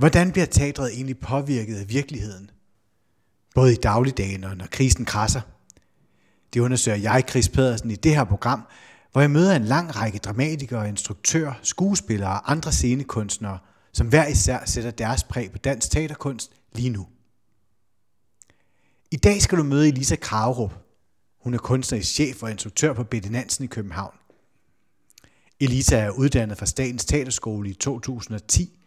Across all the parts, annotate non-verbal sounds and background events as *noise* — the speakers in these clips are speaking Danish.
Hvordan bliver teatret egentlig påvirket af virkeligheden? Både i dagligdagen og når krisen krasser. Det undersøger jeg, Chris Pedersen, i det her program, hvor jeg møder en lang række dramatikere, instruktører, skuespillere og andre scenekunstnere, som hver især sætter deres præg på dansk teaterkunst lige nu. I dag skal du møde Elisa Kravrup. Hun er kunstnerisk chef og instruktør på Bette Nansen i København. Elisa er uddannet fra Statens Teaterskole i 2010,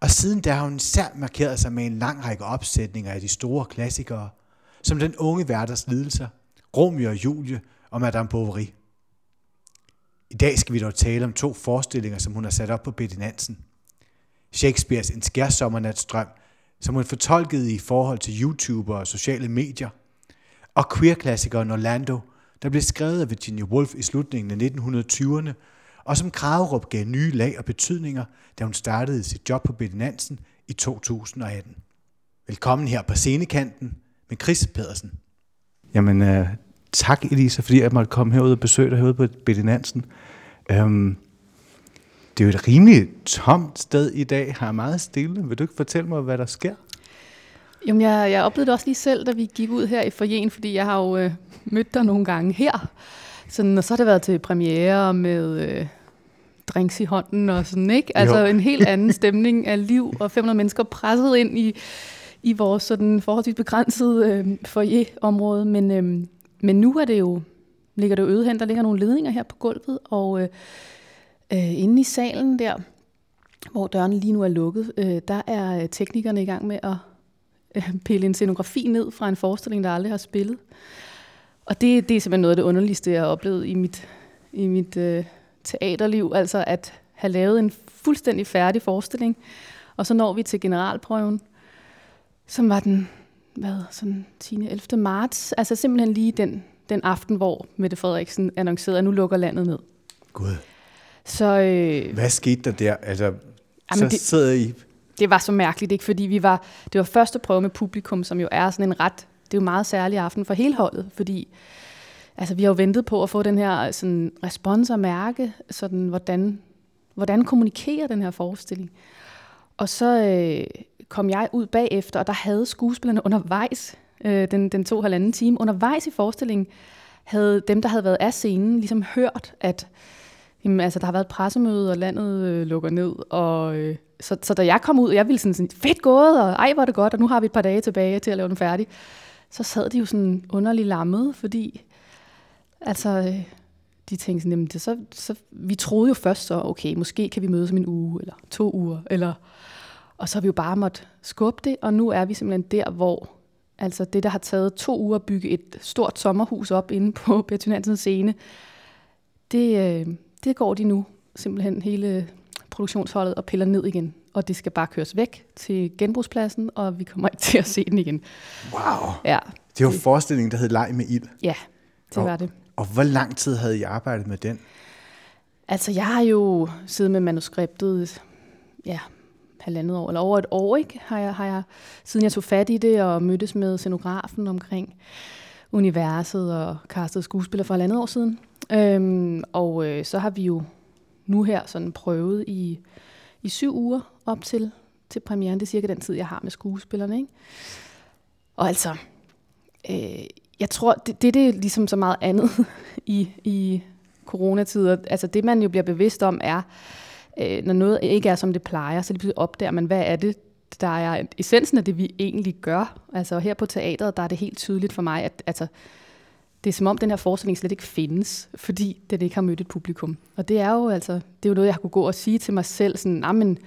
og siden da har hun især markeret sig med en lang række opsætninger af de store klassikere, som Den unge værters lidelser, Romeo og Julie og Madame Bovary. I dag skal vi dog tale om to forestillinger, som hun har sat op på Betty Nansen. Shakespeares En skærsommernatstrøm, som hun fortolkede i forhold til YouTuber og sociale medier, og queer-klassikeren Orlando, der blev skrevet af Virginia Woolf i slutningen af 1920'erne, og som Kragerup gav nye lag og betydninger, da hun startede sit job på Nansen i 2018. Velkommen her på scenekanten med Chris Pedersen. Jamen, uh, tak Elisa, fordi jeg måtte komme herud og besøge dig herude på Betty Nansen. Um, det er jo et rimelig tomt sted i dag, har meget stille. Vil du ikke fortælle mig, hvad der sker? Jamen, jeg, jeg oplevede det også lige selv, da vi gik ud her i forjen, fordi jeg har jo øh, mødt dig nogle gange her. Sådan, og så har det været til premiere med øh, drinks i hånden og sådan, ikke? Altså jo. en helt anden *laughs* stemning af liv, og 500 mennesker presset ind i, i vores sådan forholdsvis begrænsede øh, foyer-område. Men, øh, men nu er det jo, ligger det jo øde hen, der ligger nogle ledninger her på gulvet, og øh, øh, inde i salen der, hvor dørene lige nu er lukket, øh, der er teknikerne i gang med at øh, pille en scenografi ned fra en forestilling, der aldrig har spillet. Og det, det er simpelthen noget af det underligste, jeg har oplevet i mit, i mit øh, teaterliv. Altså at have lavet en fuldstændig færdig forestilling, og så når vi til generalprøven, som var den hvad, sådan 10. 11. marts. Altså simpelthen lige den, den aften, hvor Mette Frederiksen annoncerede, at nu lukker landet ned. Gud. Så, øh, Hvad skete der der? Altså, så det- sidder I... det var så mærkeligt, ikke? Fordi vi var, det var første prøve med publikum, som jo er sådan en ret, det er jo en meget særlig aften for hele holdet, fordi altså, vi har jo ventet på at få den her sådan, respons og mærke, sådan, hvordan, hvordan kommunikerer den her forestilling. Og så øh, kom jeg ud bagefter, og der havde skuespillerne undervejs, øh, den, den to halvanden time, undervejs i forestillingen, havde dem, der havde været af scenen, ligesom hørt, at Jamen, altså, der har været et pressemøde, og landet øh, lukker ned. Og, øh, så, så da jeg kom ud, og jeg ville sådan, sådan, fedt gået, og ej, hvor er det godt, og nu har vi et par dage tilbage til at lave den færdig. Så sad de jo sådan underligt lammet, fordi altså, øh, de tænkte sådan, jamen, det, så, så, vi troede jo først så, okay, måske kan vi mødes om en uge, eller to uger, eller, og så har vi jo bare måtte skubbe det, og nu er vi simpelthen der, hvor altså det, der har taget to uger at bygge et stort sommerhus op inde på *laughs* Betty Hansens scene, det, øh, det går de nu simpelthen hele produktionsholdet og piller ned igen. Og det skal bare køres væk til genbrugspladsen, og vi kommer ikke til at se den igen. Wow. Ja, Det var forestillingen, der hed Leg med ild. ja det Og- var det. Og hvor lang tid havde I arbejdet med den? Altså, jeg har jo siddet med manuskriptet, ja, halvandet år, eller over et år, ikke? Har jeg, har jeg, siden jeg tog fat i det og mødtes med scenografen omkring universet og castet skuespiller for halvandet år siden. Øhm, og øh, så har vi jo nu her sådan prøvet i, i syv uger op til, til premieren. Det er cirka den tid, jeg har med skuespillerne, ikke? Og altså, øh, jeg tror, det, det, det er ligesom så meget andet *laughs* i, i coronatider. Altså det, man jo bliver bevidst om, er, øh, når noget ikke er, som det plejer, så lige pludselig opdager man, hvad er det, der er essensen af det, vi egentlig gør. Altså her på teateret, der er det helt tydeligt for mig, at altså, det er som om, den her forestilling slet ikke findes, fordi den ikke har mødt et publikum. Og det er jo altså, det er jo noget, jeg har kunne gå og sige til mig selv, sådan, nah, men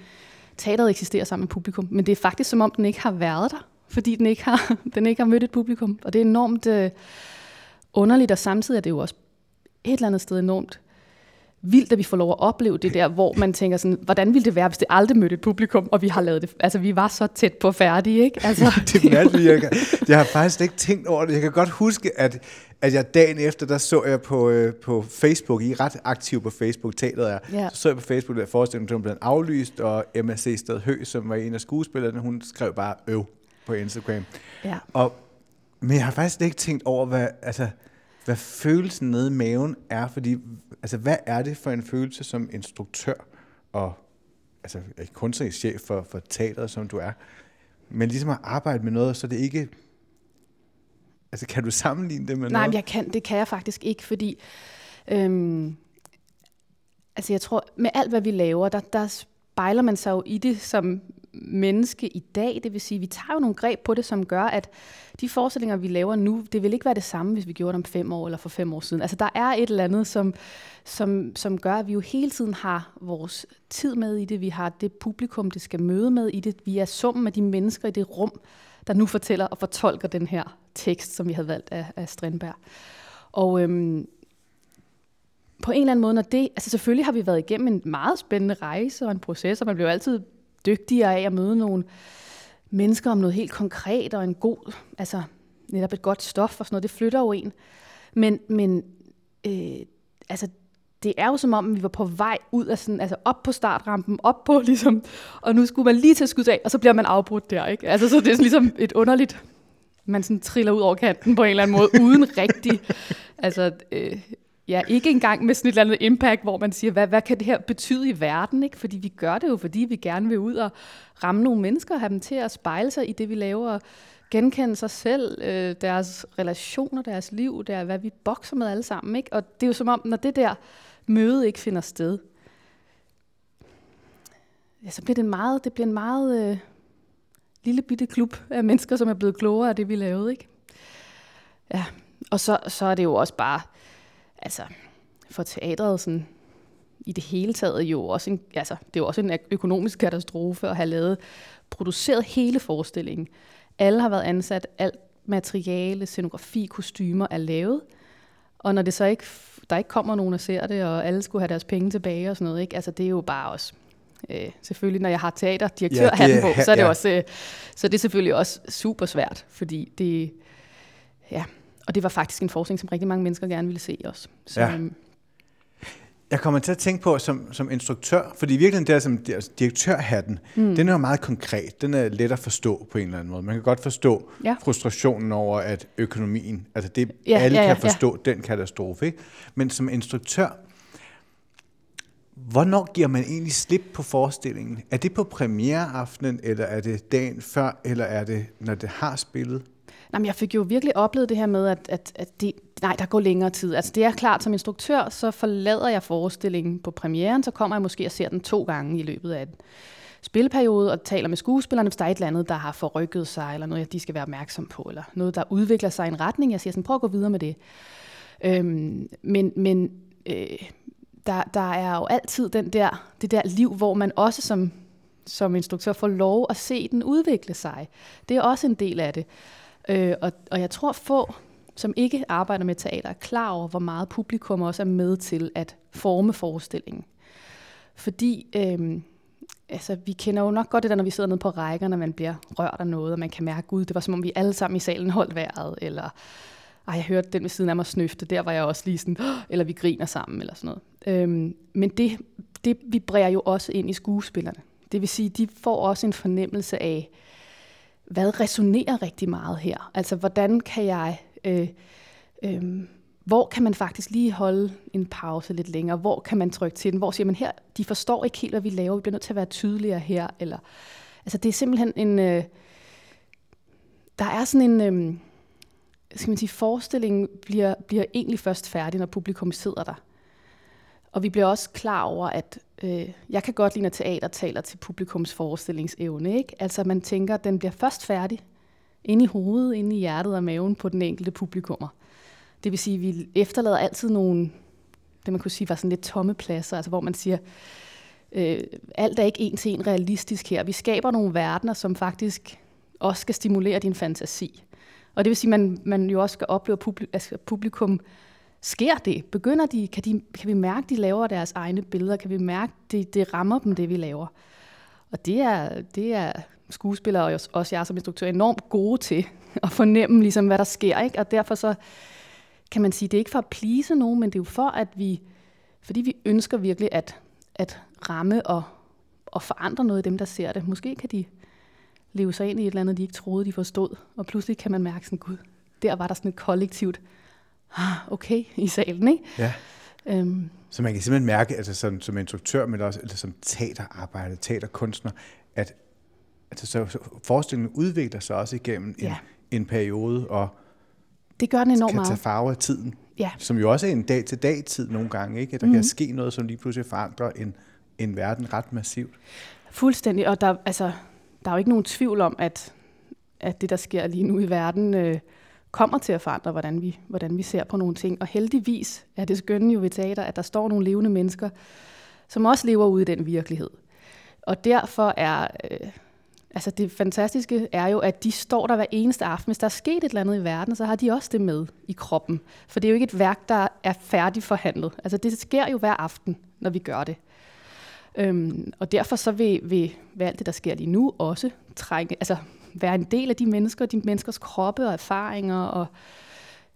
teateret eksisterer sammen med publikum, men det er faktisk som om, den ikke har været der, fordi den ikke har, *laughs* den ikke har mødt et publikum. Og det er enormt øh, underligt, og samtidig er det jo også et eller andet sted enormt vildt, at vi får lov at opleve det der, hvor man tænker sådan, hvordan ville det være, hvis det aldrig mødte et publikum, og vi har lavet det, altså vi var så tæt på færdige, ikke? Altså, det er mærkeligt. Jeg, kan- jeg har faktisk ikke tænkt over det. Jeg kan godt huske, at, at jeg dagen efter, der så jeg på, øh, på Facebook, I er ret aktiv på Facebook, teateret er, Ja. så så jeg på Facebook, at forestillingen blev aflyst, og MSC Sted Hø, som var en af skuespillerne, hun skrev bare øv på Instagram. ja. Og, men jeg har faktisk ikke tænkt over, hvad, altså, hvad følelsen nede i maven er, fordi altså, hvad er det for en følelse som instruktør og altså kunstnerisk chef for, for teateret, som du er, men ligesom at arbejde med noget, så det ikke... Altså, kan du sammenligne det med Nej, noget? men jeg kan, det kan jeg faktisk ikke, fordi øhm, altså jeg tror, med alt hvad vi laver, der, der spejler man sig jo i det som menneske i dag. Det vil sige, vi tager jo nogle greb på det, som gør, at de forestillinger, vi laver nu, det vil ikke være det samme, hvis vi gjorde det om fem år eller for fem år siden. Altså der er et eller andet, som, som, som gør, at vi jo hele tiden har vores tid med i det. Vi har det publikum, det skal møde med i det. Vi er summen af de mennesker i det rum, der nu fortæller og fortolker den her tekst, som vi havde valgt af, af Strindberg. Og øhm, på en eller anden måde, når det, altså selvfølgelig har vi været igennem en meget spændende rejse og en proces, og man bliver altid dygtigere af at møde nogle mennesker om noget helt konkret og en god, altså netop et godt stof og sådan noget, det flytter jo en. Men, men øh, altså, det er jo som om, vi var på vej ud af sådan, altså op på startrampen, op på ligesom, og nu skulle man lige til at skyde af, og så bliver man afbrudt der, ikke? Altså, så det er sådan ligesom et underligt, man sådan triller ud over kanten på en eller anden måde, uden rigtig, altså, øh, ja, ikke engang med sådan et eller andet impact, hvor man siger, hvad, hvad kan det her betyde i verden? Ikke? Fordi vi gør det jo, fordi vi gerne vil ud og ramme nogle mennesker og have dem til at spejle sig i det, vi laver, og genkende sig selv, øh, deres relationer, deres liv, der, hvad vi bokser med alle sammen. Ikke? Og det er jo som om, når det der møde ikke finder sted, ja, så bliver det en meget, det bliver en meget øh, lille bitte klub af mennesker, som er blevet klogere af det, vi lavede. Ikke? Ja, og så, så er det jo også bare, altså, for teatret sådan, i det hele taget jo også en, altså, det er jo også en økonomisk katastrofe at have lavet, produceret hele forestillingen. Alle har været ansat, alt materiale, scenografi, kostymer er lavet, og når det så ikke, der ikke kommer nogen og ser det, og alle skulle have deres penge tilbage og sådan noget, ikke? Altså, det er jo bare også, øh, selvfølgelig, når jeg har teaterdirektør ja, det, på, så er det ja. også, øh, så er det selvfølgelig også super svært, fordi det, ja, og det var faktisk en forskning, som rigtig mange mennesker gerne ville se også. Så, ja. Øhm, jeg kommer til at tænke på som, som instruktør, fordi i virkeligheden der som altså direktørhatten, mm. den er jo meget konkret. Den er let at forstå på en eller anden måde. Man kan godt forstå ja. frustrationen over, at økonomien, altså det ja, alle ja, ja, kan forstå, ja. den katastrofe. Ikke? Men som instruktør, hvornår giver man egentlig slip på forestillingen? Er det på premiereaftenen, eller er det dagen før, eller er det, når det har spillet? Jamen, jeg fik jo virkelig oplevet det her med, at, at, at det, nej, der går længere tid. Altså det er klart, som instruktør, så forlader jeg forestillingen på premieren, så kommer jeg måske og ser den to gange i løbet af en spilperiode og taler med skuespillerne, hvis der er et eller andet, der har forrykket sig, eller noget, de skal være opmærksom på, eller noget, der udvikler sig i en retning. Jeg siger sådan, prøv at gå videre med det. Øhm, men men øh, der, der er jo altid den der, det der liv, hvor man også som, som instruktør får lov at se den udvikle sig. Det er også en del af det. Øh, og, og jeg tror få, som ikke arbejder med teater, er klar over, hvor meget publikum også er med til at forme forestillingen. Fordi øh, altså, vi kender jo nok godt det der, når vi sidder nede på rækkerne, og man bliver rørt af noget, og man kan mærke, gud, det var som om vi alle sammen i salen holdt vejret, eller ej, jeg hørte den ved siden af mig snøfte, der var jeg også lige sådan, eller vi griner sammen, eller sådan noget. Øhm, men det, det vibrerer jo også ind i skuespillerne. Det vil sige, de får også en fornemmelse af, hvad resonerer rigtig meget her? Altså, hvordan kan jeg... Øh, øh, hvor kan man faktisk lige holde en pause lidt længere? Hvor kan man trykke til den? Hvor siger man her, de forstår ikke helt, hvad vi laver, vi bliver nødt til at være tydeligere her. Eller, altså det er simpelthen en, øh, der er sådan en, øh, skal man sige, forestillingen bliver, bliver egentlig først færdig, når publikum sidder der. Og vi bliver også klar over, at øh, jeg kan godt lide, når teater taler til publikums forestillingsevne. Ikke? Altså man tænker, at den bliver først færdig inde i hovedet, inde i hjertet og maven på den enkelte publikummer. Det vil sige, at vi efterlader altid nogle, det man kunne sige var sådan lidt tomme pladser, altså hvor man siger, øh, alt er ikke en til en realistisk her. Vi skaber nogle verdener, som faktisk også skal stimulere din fantasi. Og det vil sige, at man, man jo også skal opleve, at publikum, altså publikum sker det? Begynder de, kan, de, kan vi mærke, at de laver deres egne billeder? Kan vi mærke, at det, det rammer dem, det vi laver? Og det er, det er skuespillere og også jeg som instruktør enormt gode til *laughs* at fornemme, ligesom, hvad der sker. Ikke? Og derfor så kan man sige, det er ikke for at plise nogen, men det er jo for, at vi, fordi vi ønsker virkelig at, at ramme og, og forandre noget i dem, der ser det. Måske kan de leve sig ind i et eller andet, de ikke troede, de forstod. Og pludselig kan man mærke sådan, gud, der var der sådan et kollektivt, ah, okay, i salen, ikke? Ja. Øhm, Så man kan simpelthen mærke, altså som, som instruktør, men også eller som teaterarbejder, teaterkunstner, at altså, så, så forestillingen udvikler sig også igennem en, Ja. en periode, og det gør den enormt kan tage meget. farve af tiden. Ja. Som jo også er en dag-til-dag-tid nogle gange, ikke? At der mm. kan ske noget, som lige pludselig forandrer en, en verden ret massivt. Fuldstændig, og der, altså, der er jo ikke nogen tvivl om, at, at det, der sker lige nu i verden, øh, kommer til at forandre, hvordan vi, hvordan vi ser på nogle ting. Og heldigvis er det skønne jo ved teater, at der står nogle levende mennesker, som også lever ude i den virkelighed. Og derfor er, øh, altså det fantastiske er jo, at de står der hver eneste aften. Hvis der er sket et eller andet i verden, så har de også det med i kroppen. For det er jo ikke et værk, der er færdigforhandlet. Altså det sker jo hver aften, når vi gør det. Øhm, og derfor så vil, vil, vil alt det, der sker lige nu, også trænge, altså være en del af de mennesker, de menneskers kroppe og erfaringer og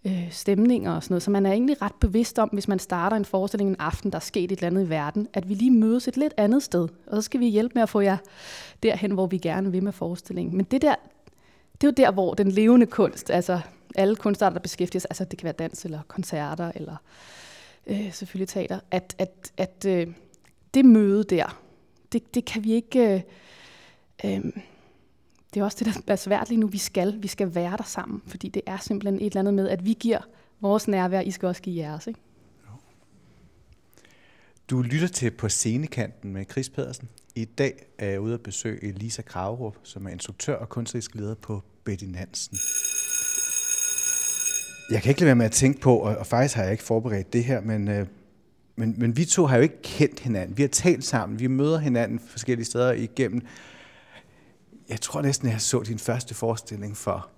øh, stemninger og sådan noget. Så man er egentlig ret bevidst om, hvis man starter en forestilling en aften, der er sket et eller andet i verden, at vi lige mødes et lidt andet sted. Og så skal vi hjælpe med at få jer derhen, hvor vi gerne vil med forestillingen. Men det der, det er jo der, hvor den levende kunst, altså alle kunstarter, der beskæftiger sig, altså det kan være dans eller koncerter eller øh, selvfølgelig teater, at, at, at øh, det møde der, det, det kan vi ikke... Øh, øh, det er også det, der er svært lige nu. Vi skal, vi skal være der sammen, fordi det er simpelthen et eller andet med, at vi giver vores nærvær, I skal også give jeres. Ikke? Du lytter til På scenekanten med Chris Pedersen. I dag er jeg ude at besøge Elisa Kravrup, som er instruktør og kunstnerisk leder på Betty Nansen. Jeg kan ikke lade være med at tænke på, og, og faktisk har jeg ikke forberedt det her, men, øh, men, men vi to har jo ikke kendt hinanden. Vi har talt sammen, vi møder hinanden forskellige steder igennem. Jeg tror næsten, jeg så din første forestilling for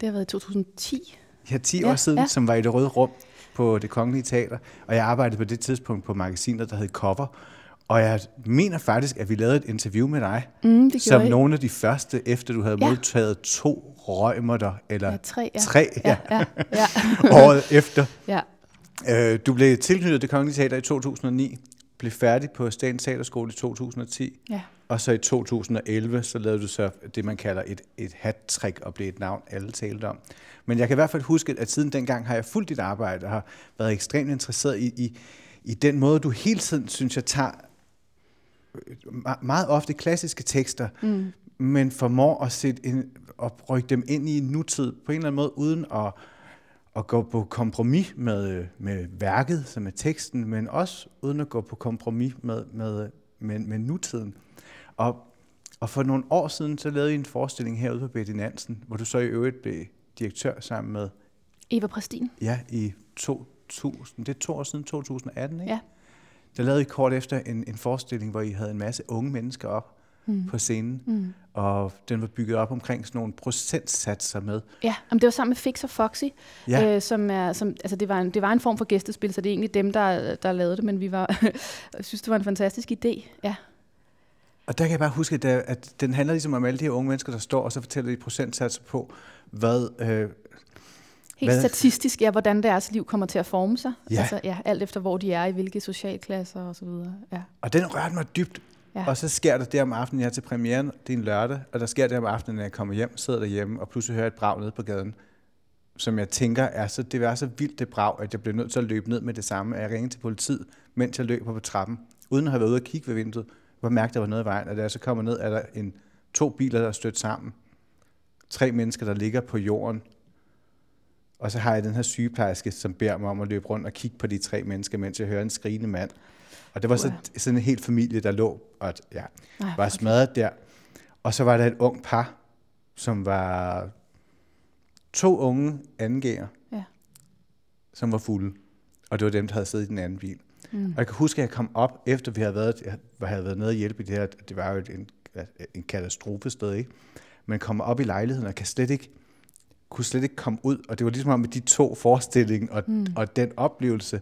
Det har været i 2010. Ja, 10 Ja, år siden, ja. som var i det røde rum på det kongelige teater. Og jeg arbejdede på det tidspunkt på magasinet, der hed Cover. Og jeg mener faktisk, at vi lavede et interview med dig, Mm, det som I. nogle af de første, efter du havde ja. modtaget to røgmerter, eller Ja, tre, ja. tre ja. Ja, ja, ja. *laughs* året efter. ja. Øh, du blev tilknyttet det kongelige teater i 2009, blev færdig på Statens Teaterskole i 2010, ja. og så i 2011, så lavede du så det, man kalder et, et hat-trick, og blev et navn, alle talte om. Men jeg kan i hvert fald huske, at siden dengang har jeg fulgt dit arbejde, og har været ekstremt interesseret i, i, i den måde, du hele tiden, synes jeg, tager øh, me- meget ofte klassiske tekster, mm. men formår at, sætte en, at rykke dem ind i en nutid på en eller anden måde, uden at, at gå på kompromis med, øh, med værket, som er teksten, men også uden at gå på kompromis med, med, med, med nutiden. Og, og for nogle år siden, så lavede I en forestilling herude på Betty Nansen, hvor du så i øvrigt blev direktør sammen med, Eva Præstin. ja, i 2000, det er to år siden, 2018, ikke? Ja. Der lavede I kort efter en, en forestilling, hvor I havde en masse unge mennesker op mm. på scenen, mm. og den var bygget op omkring sådan nogle procentsatser med. Ja, om det var sammen med Fix og Foxy, Ja. øh, som er, som, altså det var, en, det var en form for gæstespil, så det er egentlig dem, der, der lavede det, men vi var, *laughs* jeg synes, det var en fantastisk idé. Ja, Og der kan jeg bare huske, at, at den handler ligesom om alle de her unge mennesker, der står, og så fortæller de procentsatser på, hvad... Øh, Helt Hvad- statistisk, ja, hvordan deres liv kommer til at forme sig. Ja. Altså, ja, alt efter, hvor de er, i hvilke socialklasser og så videre. Ja. og den rørte mig dybt. Ja. Og så sker der det om aftenen, jeg er til premieren, det er en lørdag, og der sker det om aftenen, når jeg kommer hjem, sidder derhjemme, og pludselig hører jeg et brag nede på gaden, som jeg tænker er så, det var så vildt det brag, at jeg blev nødt til at løbe ned med det samme. at Jeg ringede til politiet, mens jeg løber på trappen, uden at have været ude og kigge ved vinduet, hvor jeg mærkte, at der var noget i vejen, og da jeg så kommer ned, er der en, to biler, der er stødt sammen. Tre mennesker, der ligger på jorden. Og så har jeg den her sygeplejerske, som beder mig om at løbe rundt og kigge på de tre mennesker, mens jeg hører en skrigende mand. Og det var så sådan en hel familie, der lå og ja, Ej, var smadret der. Og så var der et ung par, som var to unge angærer, Ja. som var fulde. Og det var dem, der havde siddet i den anden bil. Mm. Og jeg kan huske, at jeg kom op, efter vi havde været, jeg havde været nede og hjælpe i det her. Det var jo en, en katastrofested, ikke? Men kommer op i lejligheden og kan slet ikke, kunne slet ikke komme ud. Og det var ligesom om, at de to forestillinger og, mm. og den oplevelse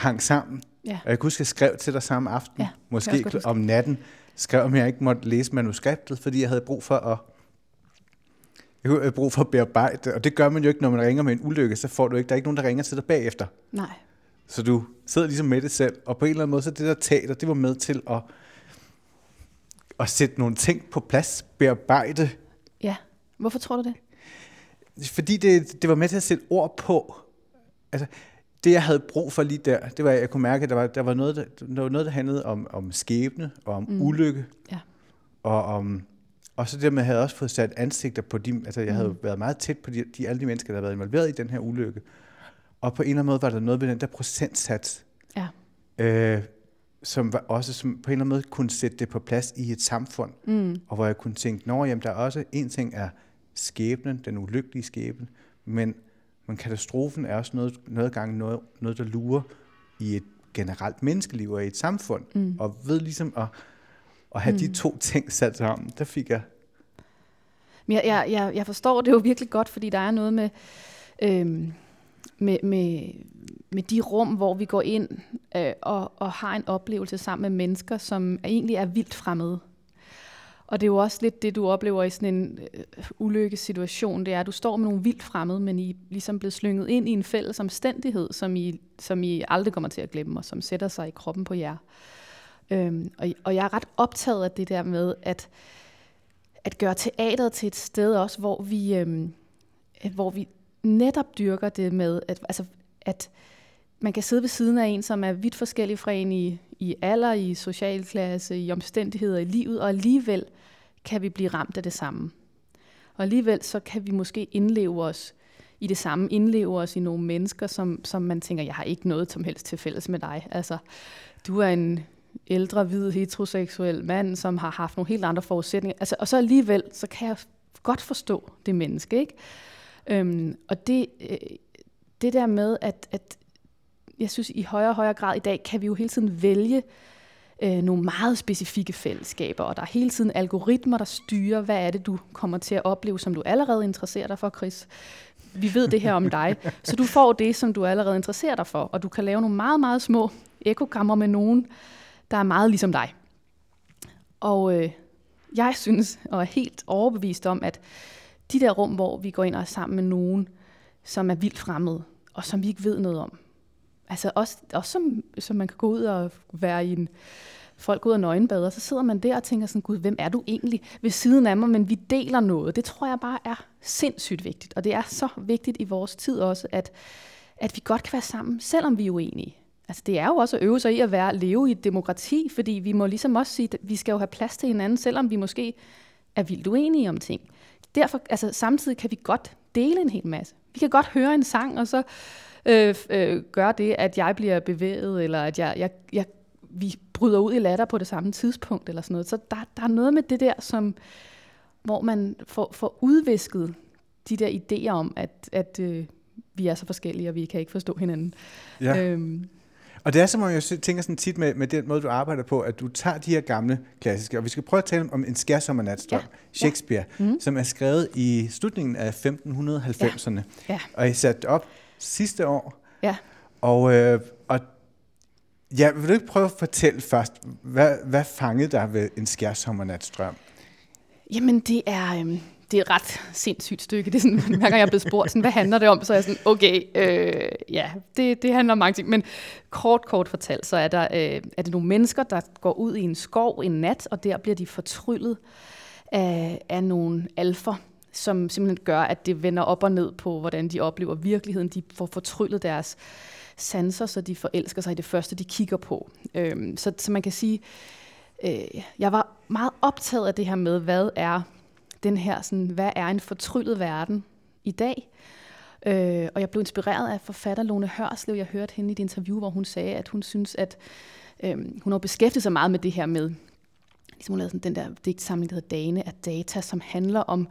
hang sammen. Ja. Og jeg kan huske, jeg skrev til dig samme aften, Ja, måske om natten, skrev, om jeg ikke måtte læse manuskriptet, fordi jeg havde brug for at jeg havde brug for at bearbejde og det gør man jo ikke, når man ringer med en ulykke, så får du ikke, der er ikke nogen, der ringer til dig bagefter. Nej. Så du sidder ligesom med det selv, og på en eller anden måde, så det der teater, det var med til at, at sætte nogle ting på plads, bearbejde, Ja. Hvorfor tror du det? fordi det, det var med til at sætte ord på. Altså, det, jeg havde brug for lige der, det var, at jeg kunne mærke, at der var, der var, noget, der, noget, der handlede om, om skæbne og om mm. ulykke. Ja. Og, om, og så det med, at jeg havde også fået sat ansigter på de, altså jeg havde mm. været meget tæt på de, de, alle de mennesker, der havde været involveret i den her ulykke. Og på en eller anden måde var der noget ved den der procentsats, Ja. øh, som var også som på en eller anden måde kunne sætte det på plads i et samfund. Mm. Og hvor jeg kunne tænke, nå, jamen, der er også en ting er skæbnen, den ulykkelige skæbne, men, men katastrofen er også noget, noget gang noget, noget, der lurer i et generelt menneskeliv og i et samfund. Mm. Og ved ligesom at, at have mm. de to ting sat sammen, der fik jeg, Men jeg, jeg, jeg, jeg forstår det jo virkelig godt, fordi der er noget med, øhm, med, med, med de rum, hvor vi går ind øh, og, og har en oplevelse sammen med mennesker, som egentlig er vildt fremmede. Og det er jo også lidt det, du oplever i sådan en øh, ulykkesituation, det er, at du står med nogle vildt fremmede, men I er ligesom blevet slynget ind i en fælles omstændighed, som I, som I aldrig kommer til at glemme, og som sætter sig i kroppen på jer. Øhm, og, og jeg er ret optaget af det der med, at at gøre teateret til et sted også, hvor vi, øhm, hvor vi netop dyrker det med, at, altså, at man kan sidde ved siden af en, som er vidt forskellig fra en i, i alder, i social klasse, i omstændigheder i livet, og alligevel kan vi blive ramt af det samme. Og alligevel så kan vi måske indleve os i det samme, indleve os i nogle mennesker, som, som man tænker, jeg har ikke noget som helst til fælles med dig. Altså, du er en ældre, hvid, heteroseksuel mand, som har haft nogle helt andre forudsætninger. Altså, og så alligevel, så kan jeg godt forstå det menneske, ikke? Øhm, og det, øh, det der med, at, at jeg synes, i højere og højere grad i dag, kan vi jo hele tiden vælge øh, nogle meget specifikke fællesskaber, og der er hele tiden algoritmer, der styrer, hvad er det, du kommer til at opleve, som du allerede interesserer dig for, Chris. Vi ved det her om dig, så du får det, som du allerede interesserer dig for, og du kan lave nogle meget, meget små ekokammer med nogen, der er meget ligesom dig. Og øh, jeg synes, og er helt overbevist om, at de der rum, hvor vi går ind og er sammen med nogen, som er vildt fremmed, og som vi ikke ved noget om. Altså også, også som, som man kan gå ud og være i en, folk går ud og nøgenbader, så sidder man der og tænker sådan, gud, hvem er du egentlig ved siden af mig, men vi deler noget. Det tror jeg bare er sindssygt vigtigt, og det er så vigtigt i vores tid også, at, at vi godt kan være sammen, selvom vi er uenige. Altså det er jo også at øve sig i at være, leve i et demokrati, fordi vi må ligesom også sige, at vi skal jo have plads til hinanden, selvom vi måske er vildt uenige om ting. Derfor, altså samtidig kan vi godt dele en hel masse. Vi kan godt høre en sang, og så øh, øh, gøre det, at jeg bliver bevæget, eller at jeg, jeg, jeg, vi bryder ud i latter på det samme tidspunkt, eller sådan noget. Så der, der er noget med det der, som, hvor man får, får udvisket de der idéer om, at, at øh, vi er så forskellige, og vi kan ikke forstå hinanden. Ja. Øhm, Og det er som om, jeg tænker sådan tit med, med den måde, du arbejder på, at du tager de her gamle klassiske, og vi skal prøve at tale om en skærsommernatsdrøm, Ja, ja. Shakespeare, ja. mm. som er skrevet i slutningen af 1590'erne. Ja. Og I satte op sidste år. Ja. Og, øh, og ja, vil du ikke prøve at fortælle først, hvad, hvad fangede dig ved en skærsommernatsdrøm? Jamen, det er, øhm, det er et ret sindssygt stykke. Det er sådan, *laughs* hver gang jeg er blevet spurgt, sådan, hvad handler det om, så er jeg sådan, okay, øh, ja, det, det handler om mange ting. Men kort, kort fortalt, så er, der, øh, er det nogle mennesker, der går ud i en skov en nat, og der bliver de fortryllet af, af nogle alfer, som simpelthen gør, at det vender op og ned på, hvordan de oplever virkeligheden. De får fortryllet deres sanser, så de forelsker sig i det første, de kigger på. Øhm, så, så man kan sige, øh, jeg var meget optaget af det her med, hvad er den her, sådan, hvad er en fortryllet verden i dag? Øh, og jeg blev inspireret af forfatter Lone Hørslev. Jeg hørte hende i et interview, hvor hun sagde, at hun synes, at øh, hun har beskæftiget sig meget med det her med, ligesom hun lavede sådan den der digtsamling, der hedder Dane af data, som handler om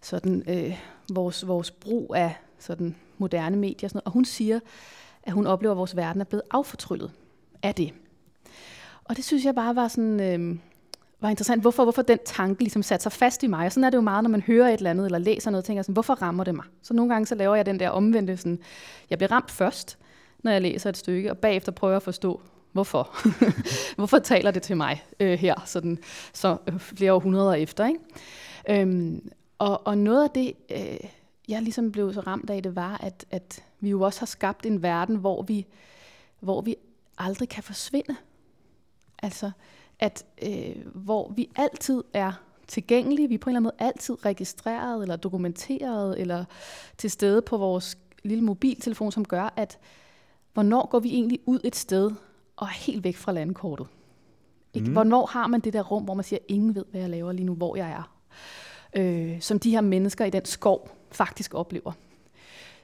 sådan, øh, vores, vores brug af sådan moderne medier. Og, sådan noget. og hun siger, at hun oplever, at vores verden er blevet affortryllet af det. Og det synes jeg bare var sådan... Øh, var interessant, hvorfor, hvorfor den tanke ligesom satte sig fast i mig. Og sådan er det jo meget, når man hører et eller andet, eller læser noget, og tænker sådan, hvorfor rammer det mig? Så nogle gange så laver jeg den der omvendte, sådan, jeg bliver ramt først, når jeg læser et stykke, og bagefter prøver jeg at forstå, hvorfor. *laughs* hvorfor taler det til mig øh, her, sådan, så øh, flere århundreder efter. Ikke? Øhm, og, og noget af det, øh, jeg ligesom blev så ramt af, det var, at, at vi jo også har skabt en verden, hvor vi, hvor vi aldrig kan forsvinde. Altså, at øh, hvor vi altid er tilgængelige, vi er på en eller anden måde altid registreret eller dokumenteret eller til stede på vores lille mobiltelefon, som gør, at hvornår går vi egentlig ud et sted og helt væk fra landkortet? Ikke? Mm. Hvornår har man det der rum, hvor man siger, ingen ved, hvad jeg laver lige nu, hvor jeg er? Øh, som de her mennesker i den skov faktisk oplever.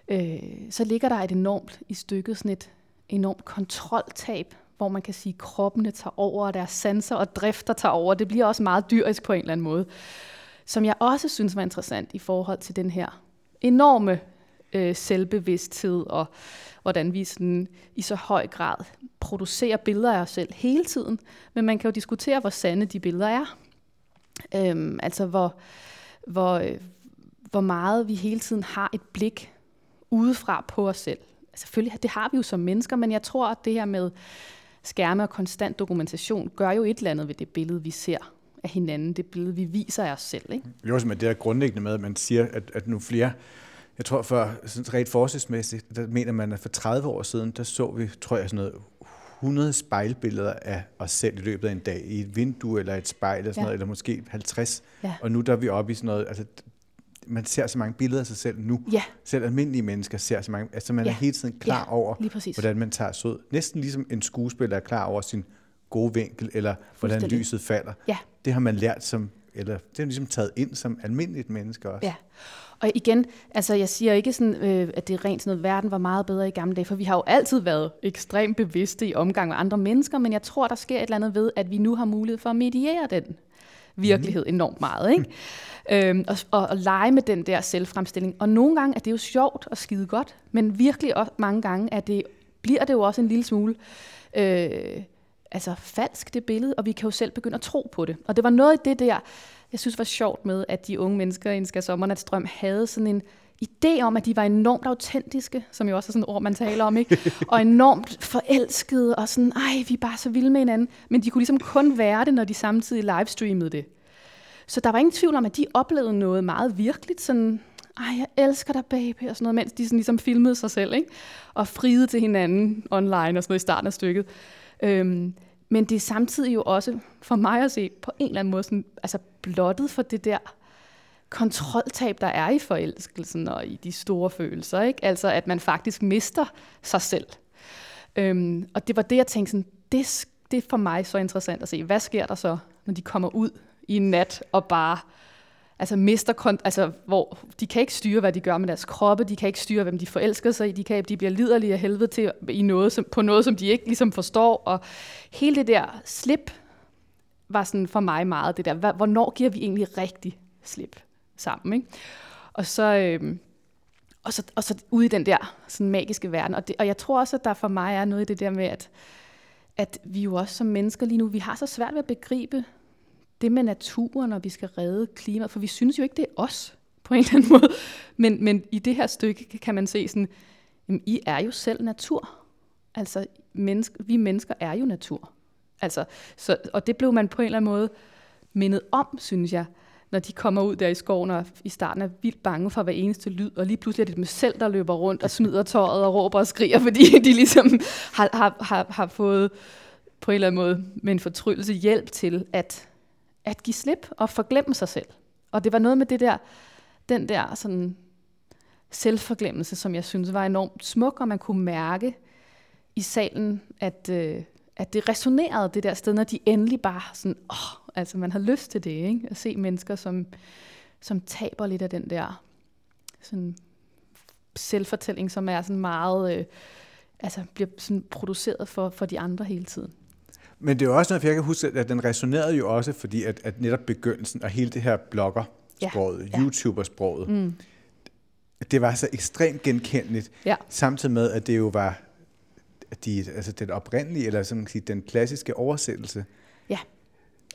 Øh, så ligger der et enormt i stykket sådan et enormt kontroltab, hvor man kan sige, at kroppene tager over, og deres sanser og drifter tager over. Det bliver også meget dyrisk på en eller anden måde. Som jeg også synes var interessant i forhold til den her enorme øh, selvbevidsthed, og hvordan vi sådan, i så høj grad producerer billeder af os selv hele tiden. Men man kan jo diskutere, hvor sande de billeder er. Øhm, altså hvor, hvor, øh, hvor meget vi hele tiden har et blik udefra på os selv. Altså, selvfølgelig, det har vi jo som mennesker, men jeg tror, at det her med skærme og konstant dokumentation gør jo et eller andet ved det billede, vi ser af hinanden, det billede, vi viser af os selv. Ikke? Jo, som med det er grundlæggende med, at man siger, at, at nu flere jeg tror for sådan rent forskningsmæssigt, der mener man, at for 30 år siden, der så vi, tror jeg, sådan noget 100 spejlbilleder af os selv i løbet af en dag, i et vindue eller et spejl eller sådan ja. noget, eller måske 50. Ja. Og nu der er vi oppe i sådan noget, altså man ser så mange billeder af sig selv nu. Ja. Selv almindelige mennesker ser så mange, altså man ja. er hele tiden klar ja, over, hvordan man tager sød. Næsten ligesom en skuespiller er klar over sin gode vinkel, eller hvordan lyset falder. Ja. Det har man lært som, eller det er ligesom taget ind som almindeligt menneske også. Ja. Og igen, altså jeg siger ikke sådan, øh, at det er rent sådan noget, verden var meget bedre i gamle dage, for vi har jo altid været ekstremt bevidste i omgang med andre mennesker, men jeg tror, der sker et eller andet ved, at vi nu har mulighed for at mediere den virkelighed mm. enormt meget. Ikke? øhm, og, og, og lege med den der selvfremstilling. Og nogle gange er det jo sjovt og skide godt, men virkelig også mange gange er det, bliver det jo også en lille smule øh, altså falsk, det billede, og vi kan jo selv begynde at tro på det. Og det var noget af det der, jeg synes var sjovt med, at de unge mennesker i Skal Sommernatstrøm havde sådan en idé om, at de var enormt autentiske, som jo også er sådan et ord, man taler om, ikke? *laughs* og enormt forelskede, og sådan, ej, vi er bare så vilde med hinanden. Men de kunne ligesom kun være det, når de samtidig livestreamede det. Så der var ingen tvivl om, at de oplevede noget meget virkeligt, sådan, ej, jeg elsker dig, baby, og sådan noget, mens de sådan ligesom filmede sig selv, ikke? og friede til hinanden online og sådan noget i starten af stykket. Øhm, men det er samtidig jo også, for mig at se, på en eller anden måde sådan, altså blottet for det der kontroltab, der er i forelskelsen og i de store følelser. Ikke? Altså at man faktisk mister sig selv. Øhm, og det var det, jeg tænkte, sådan, det, det er for mig så interessant at se. Hvad sker der så, når de kommer ud i en nat og bare altså mister kont- altså hvor de kan ikke styre hvad de gør med deres kroppe, de kan ikke styre hvem de forelsker sig i, de kan de bliver liderlige af helvede til i noget som, på noget som de ikke ligesom forstår og hele det der slip var sådan for mig meget det der hvornår giver vi egentlig rigtig slip sammen, ikke? Og så øh, og så, og så ude i den der sådan magiske verden. Og, det, og jeg tror også, at der for mig er noget i det der med, at, at vi jo også som mennesker lige nu, vi har så svært ved at begribe det med naturen, og vi skal redde klimaet, for vi synes jo ikke, det er os på en eller anden måde. Men, men i det her stykke kan man se sådan, jamen, I er jo selv natur. Altså, menneske, vi mennesker er jo natur. Altså, så, og det blev man på en eller anden måde mindet om, synes jeg, når de kommer ud der i skoven og i starten er vildt bange for hver eneste lyd, og lige pludselig er det dem selv, der løber rundt og smider tøjet og råber og skriger, *laughs* fordi de ligesom har, har, har, har fået på en eller anden måde med en fortryllelse hjælp til at at give slip og forglemme sig selv. Og det var noget med det der, den der sådan selvforglemmelse, som jeg synes var enormt smuk, og man kunne mærke i salen, at, øh, at det resonerede det der sted, når de endelig bare sådan, åh, altså man har lyst til det, ikke? At se mennesker, som, som taber lidt af den der sådan selvfortælling, som er sådan meget, øh, altså bliver sådan produceret for, for de andre hele tiden. Men det er jo også noget, for jeg kan huske, at den resonerede jo også, fordi at, at netop begyndelsen og hele det her blogger-sproget, ja. YouTuber-sproget, mm. det var så ekstremt genkendeligt, ja. samtidig med, at det jo var de, altså den oprindelige, eller som man sige, den klassiske oversættelse. Ja.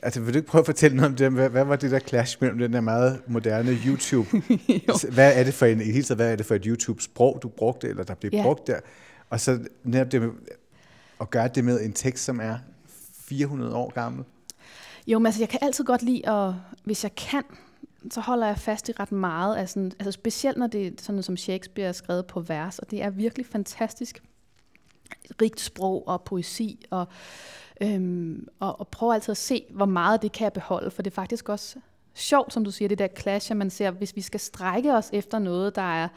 Altså, vil du ikke prøve at fortælle noget om det? Hvad, hvad var det der clash mellem den der meget moderne YouTube? *laughs* hvad er det for en, i hele taget, hvad er det for et YouTube-sprog, du brugte, eller der blev ja. brugt der? Og så netop det med, at gøre det med en tekst, som er 400 år gammel? Jo, men altså, jeg kan altid godt lide, at hvis jeg kan, så holder jeg fast i ret meget. Altså, altså specielt når det er sådan noget, som Shakespeare er skrevet på vers, og det er virkelig fantastisk rigt sprog og poesi, og, øhm, og, og prøver altid at se, hvor meget det kan jeg beholde, for det er faktisk også sjovt, som du siger, det der clash, at man ser, hvis vi skal strække os efter noget, der er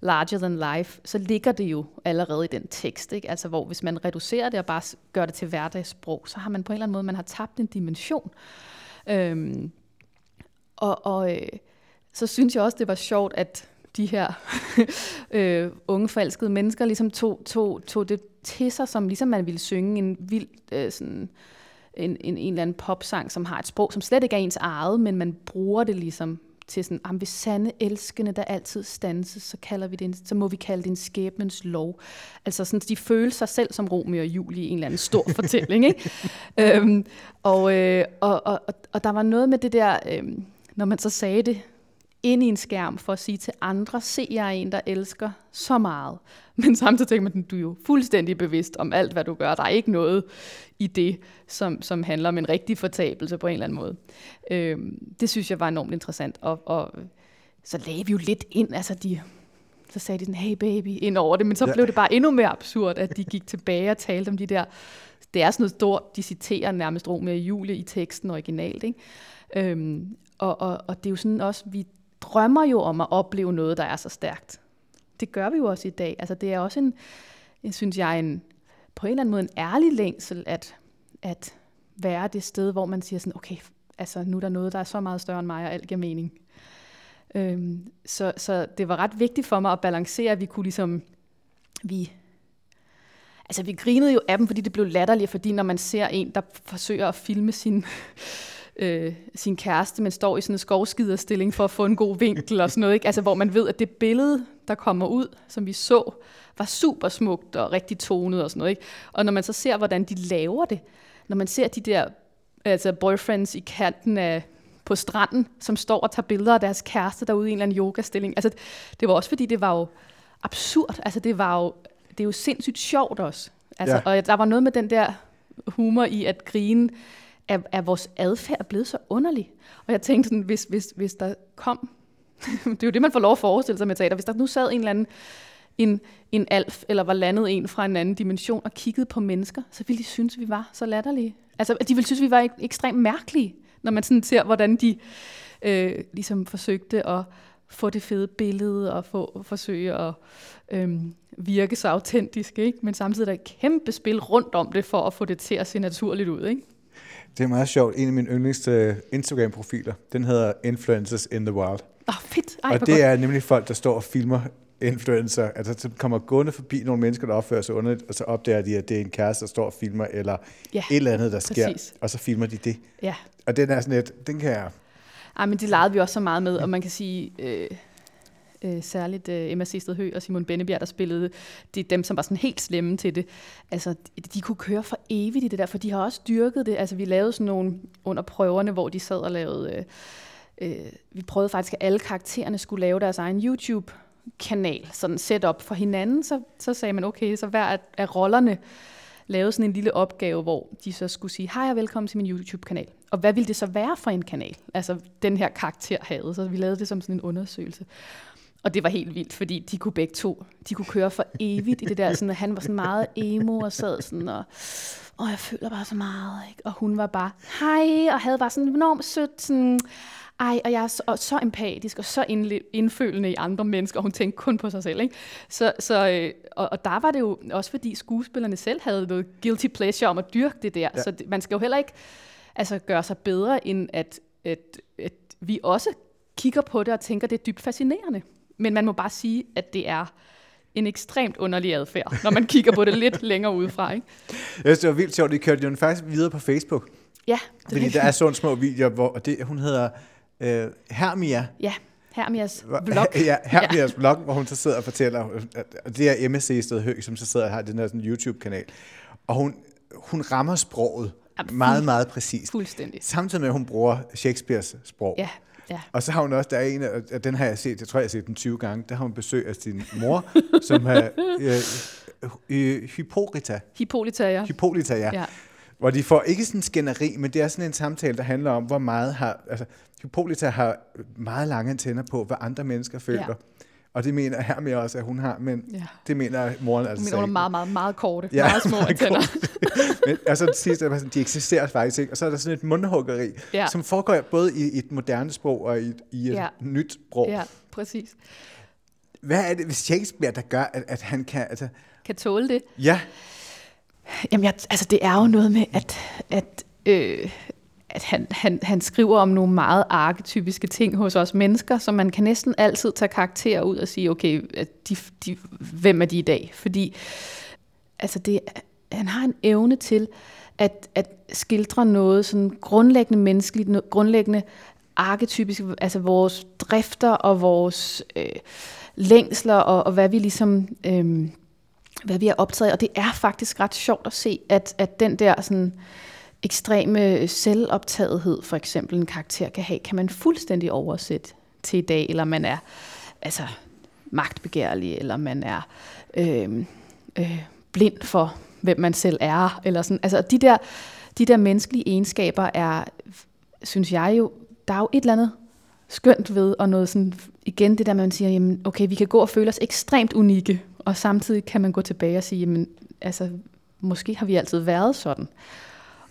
larger than life, så ligger det jo allerede i den tekst. Ikke? Altså hvor hvis man reducerer det og bare gør det til hverdagssprog, så har man på en eller anden måde, man har tabt en dimension. Øhm, og og øh, så synes jeg også, det var sjovt, at de her *laughs* øh, unge falskede mennesker ligesom tog, tog, tog det til sig, som ligesom man ville synge en vild øh, sådan, en, en, en eller anden popsang, som har et sprog, som slet ikke er ens eget, men man bruger det ligesom til sådan, hvis sande elskende, der altid stanses, så, kalder vi det en, så må vi kalde det en skæbnens lov. Altså sådan, de føler sig selv som Romeo og Julie i en eller anden stor *laughs* fortælling. Ikke? øhm, og, øh, og, og, og der var noget med det der, øh, når man så sagde det ind i en skærm for at sige til andre, se jeg er en, der elsker så meget. *laughs* Men samtidig tænker man, du er jo fuldstændig bevidst om alt, hvad du gør. Der er ikke noget i det, som, som handler om en rigtig fortabelse på en eller anden måde. Øhm, det synes jeg var enormt interessant. Og, og så lagde vi jo lidt ind, altså de, så sagde de sådan, hey baby, ind over det, men så ja. blev det bare endnu mere absurd, at de gik tilbage og talte om de der, det er sådan noget stort, de citerer nærmest Romeo og Julie i teksten originalt, ikke? Øhm, og, og, og det er jo sådan også, vi drømmer jo om at opleve noget, der er så stærkt. Det gør vi jo også i dag. Altså det er også en, en synes jeg, en, på en eller anden måde en ærlig længsel, at, at være det sted, hvor man siger sådan, okay, altså nu er der noget, der er så meget større end mig, og alt giver mening. Øhm, så, så det var ret vigtigt for mig at balancere, at vi kunne ligesom, vi, altså vi grinede jo af dem, fordi det blev latterligt, fordi når man ser en, der forsøger at filme sin, øh, sin kæreste, men står i sådan en skovskiderstilling for at få en god vinkel og sådan noget. Ikke? Altså, hvor man ved, at det billede, der kommer ud, som vi så, var super smukt og rigtig tonet og sådan noget. Ikke? Og når man så ser, hvordan de laver det, når man ser de der altså boyfriends i kanten af, på stranden, som står og tager billeder af deres kæreste derude i en eller anden yogastilling. Altså, det var også fordi, det var jo absurd. Altså, det var jo, det er jo sindssygt sjovt også. Altså, ja. Og der var noget med den der humor i at grine er, er vores adfærd blevet så underlig. Og jeg tænkte sådan, hvis, hvis, hvis der kom, *laughs* det er jo det, man får lov at forestille sig med teater, hvis der nu sad en eller anden, en, en alf, eller var landet en fra en anden dimension, og kiggede på mennesker, så ville de synes, vi var så latterlige. Altså, de ville synes, vi var ek- ekstremt mærkelige, når man sådan ser, hvordan de øh, ligesom forsøgte at få det fede billede, og få, forsøge at øh, virke så autentisk, ikke? men samtidig er der et kæmpe spil rundt om det, for at få det til at se naturligt ud. Ikke? Det er meget sjovt. En af mine yndlingste Instagram-profiler, den hedder Influencers in the Wild. Åh, oh, fedt. Ej, og det godt. er nemlig folk, der står og filmer influencer. Altså, så kommer gående forbi nogle mennesker, der opfører sig underligt, og så opdager de, at det er en kæreste, der står og filmer, eller ja, et eller andet, der sker, præcis. og så filmer de det. Ja. Og den er sådan et, den kan jeg... Ej, men det legede vi også så meget med, og man kan sige, øh, øh, særligt øh, Emma Sisted Hø og Simon Bennebjerg, der spillede, det er dem, som var sådan helt slemme til det. Altså, de, de kunne køre for evigt i det der, for de har også dyrket det. Altså, vi lavede sådan nogle under prøverne, hvor de sad og lavede... Øh, øh, vi prøvede faktisk, at alle karaktererne skulle lave deres egen YouTube kanal, sådan setup for hinanden, så, så sagde man, okay, så hver af, af rollerne lavede sådan en lille opgave, hvor de så skulle sige, hej og velkommen til min YouTube-kanal. Og hvad ville det så være for en kanal? Altså, den her karakter havde, så vi lavede det som sådan en undersøgelse. Og det var helt vildt, fordi de kunne begge to, de kunne køre for evigt i det der, sådan, at han var sådan meget emo og sad sådan, og, og jeg føler bare så meget, ikke? og hun var bare, hej, og havde bare sådan enormt sødt, sådan, ej, og jeg er så, og så empatisk og så indfølende i andre mennesker, og hun tænkte kun på sig selv. Ikke? Så, så, øh, og, og der var det jo også, fordi skuespillerne selv havde noget guilty pleasure om at dyrke det der, ja. så det, man skal jo heller ikke altså, gøre sig bedre, end at, at, at vi også kigger på det og tænker, det er dybt fascinerende. Men man må bare sige, at det er en ekstremt underlig adfærd, når man kigger på det lidt *laughs* længere udefra. Ikke? Jeg synes, det var vildt sjovt. De kørte jo faktisk videre på Facebook. Ja. Det fordi der er sådan små videoer, hvor det, hun hedder øh, Hermia. Ja, Hermias blog. *laughs* ja, Hermias ja. blog, hvor hun så sidder og fortæller, og det er MSC Sted Høg, som så sidder og har den her sådan YouTube-kanal. Og hun, hun rammer sproget ja, meget, meget præcist. Fuldstændig. Samtidig med, at hun bruger Shakespeares sprog. Ja, Ja. Og så har hun også, der er en af, den har jeg set, jeg tror jeg har set den 20 gange, der har hun besøg af sin mor, *laughs* som er øh, øh, Hippolyta. Hippolyta, ja. Hippolyta, ja. ja. Hvor de får ikke sådan en skænderi, men det er sådan en samtale, der handler om, hvor meget har, altså Hippolyta har meget lange antenner på, hvad andre mennesker føler. Ja. Og det mener her med også, at hun har, men Ja. det mener moren altså Men hun er meget, meget, meget korte. Ja, meget små *laughs* meget antenner. men, og så det sidste, sådan, de eksisterer faktisk ikke. Og så er der sådan et mundhuggeri, Ja. som foregår både i et moderne sprog og i, et- i et Ja. nyt sprog. Ja, præcis. Hvad er det ved Shakespeare, der gør, at, at han kan... Altså, Kan tåle det. ja, Jamen, jeg, altså det er jo noget med, at, at, øh, at han, han, han skriver om nogle meget arketypiske ting hos os mennesker, så man kan næsten altid tage karakterer ud og sige, okay, at de, de, hvem er de i dag? Fordi altså det, han har en evne til at, at skildre noget sådan grundlæggende menneskeligt, noget grundlæggende arketypisk, altså vores drifter og vores øh, længsler og, og hvad vi ligesom... Øh, hvad vi er optaget af. Og det er faktisk ret sjovt at se, at, at den der sådan, ekstreme selvoptagethed, for eksempel en karakter kan have, kan man fuldstændig oversætte til i dag, eller man er altså, magtbegærlig, eller man er øh, øh, blind for, hvem man selv er. Eller sådan. Altså, de, der, de der menneskelige egenskaber er, synes jeg jo, der er jo et eller andet skønt ved, og noget sådan, igen det der, man siger, jamen, okay, vi kan gå og føle os ekstremt unikke, og samtidig kan man gå tilbage og sige, jamen, altså, måske har vi altid været sådan.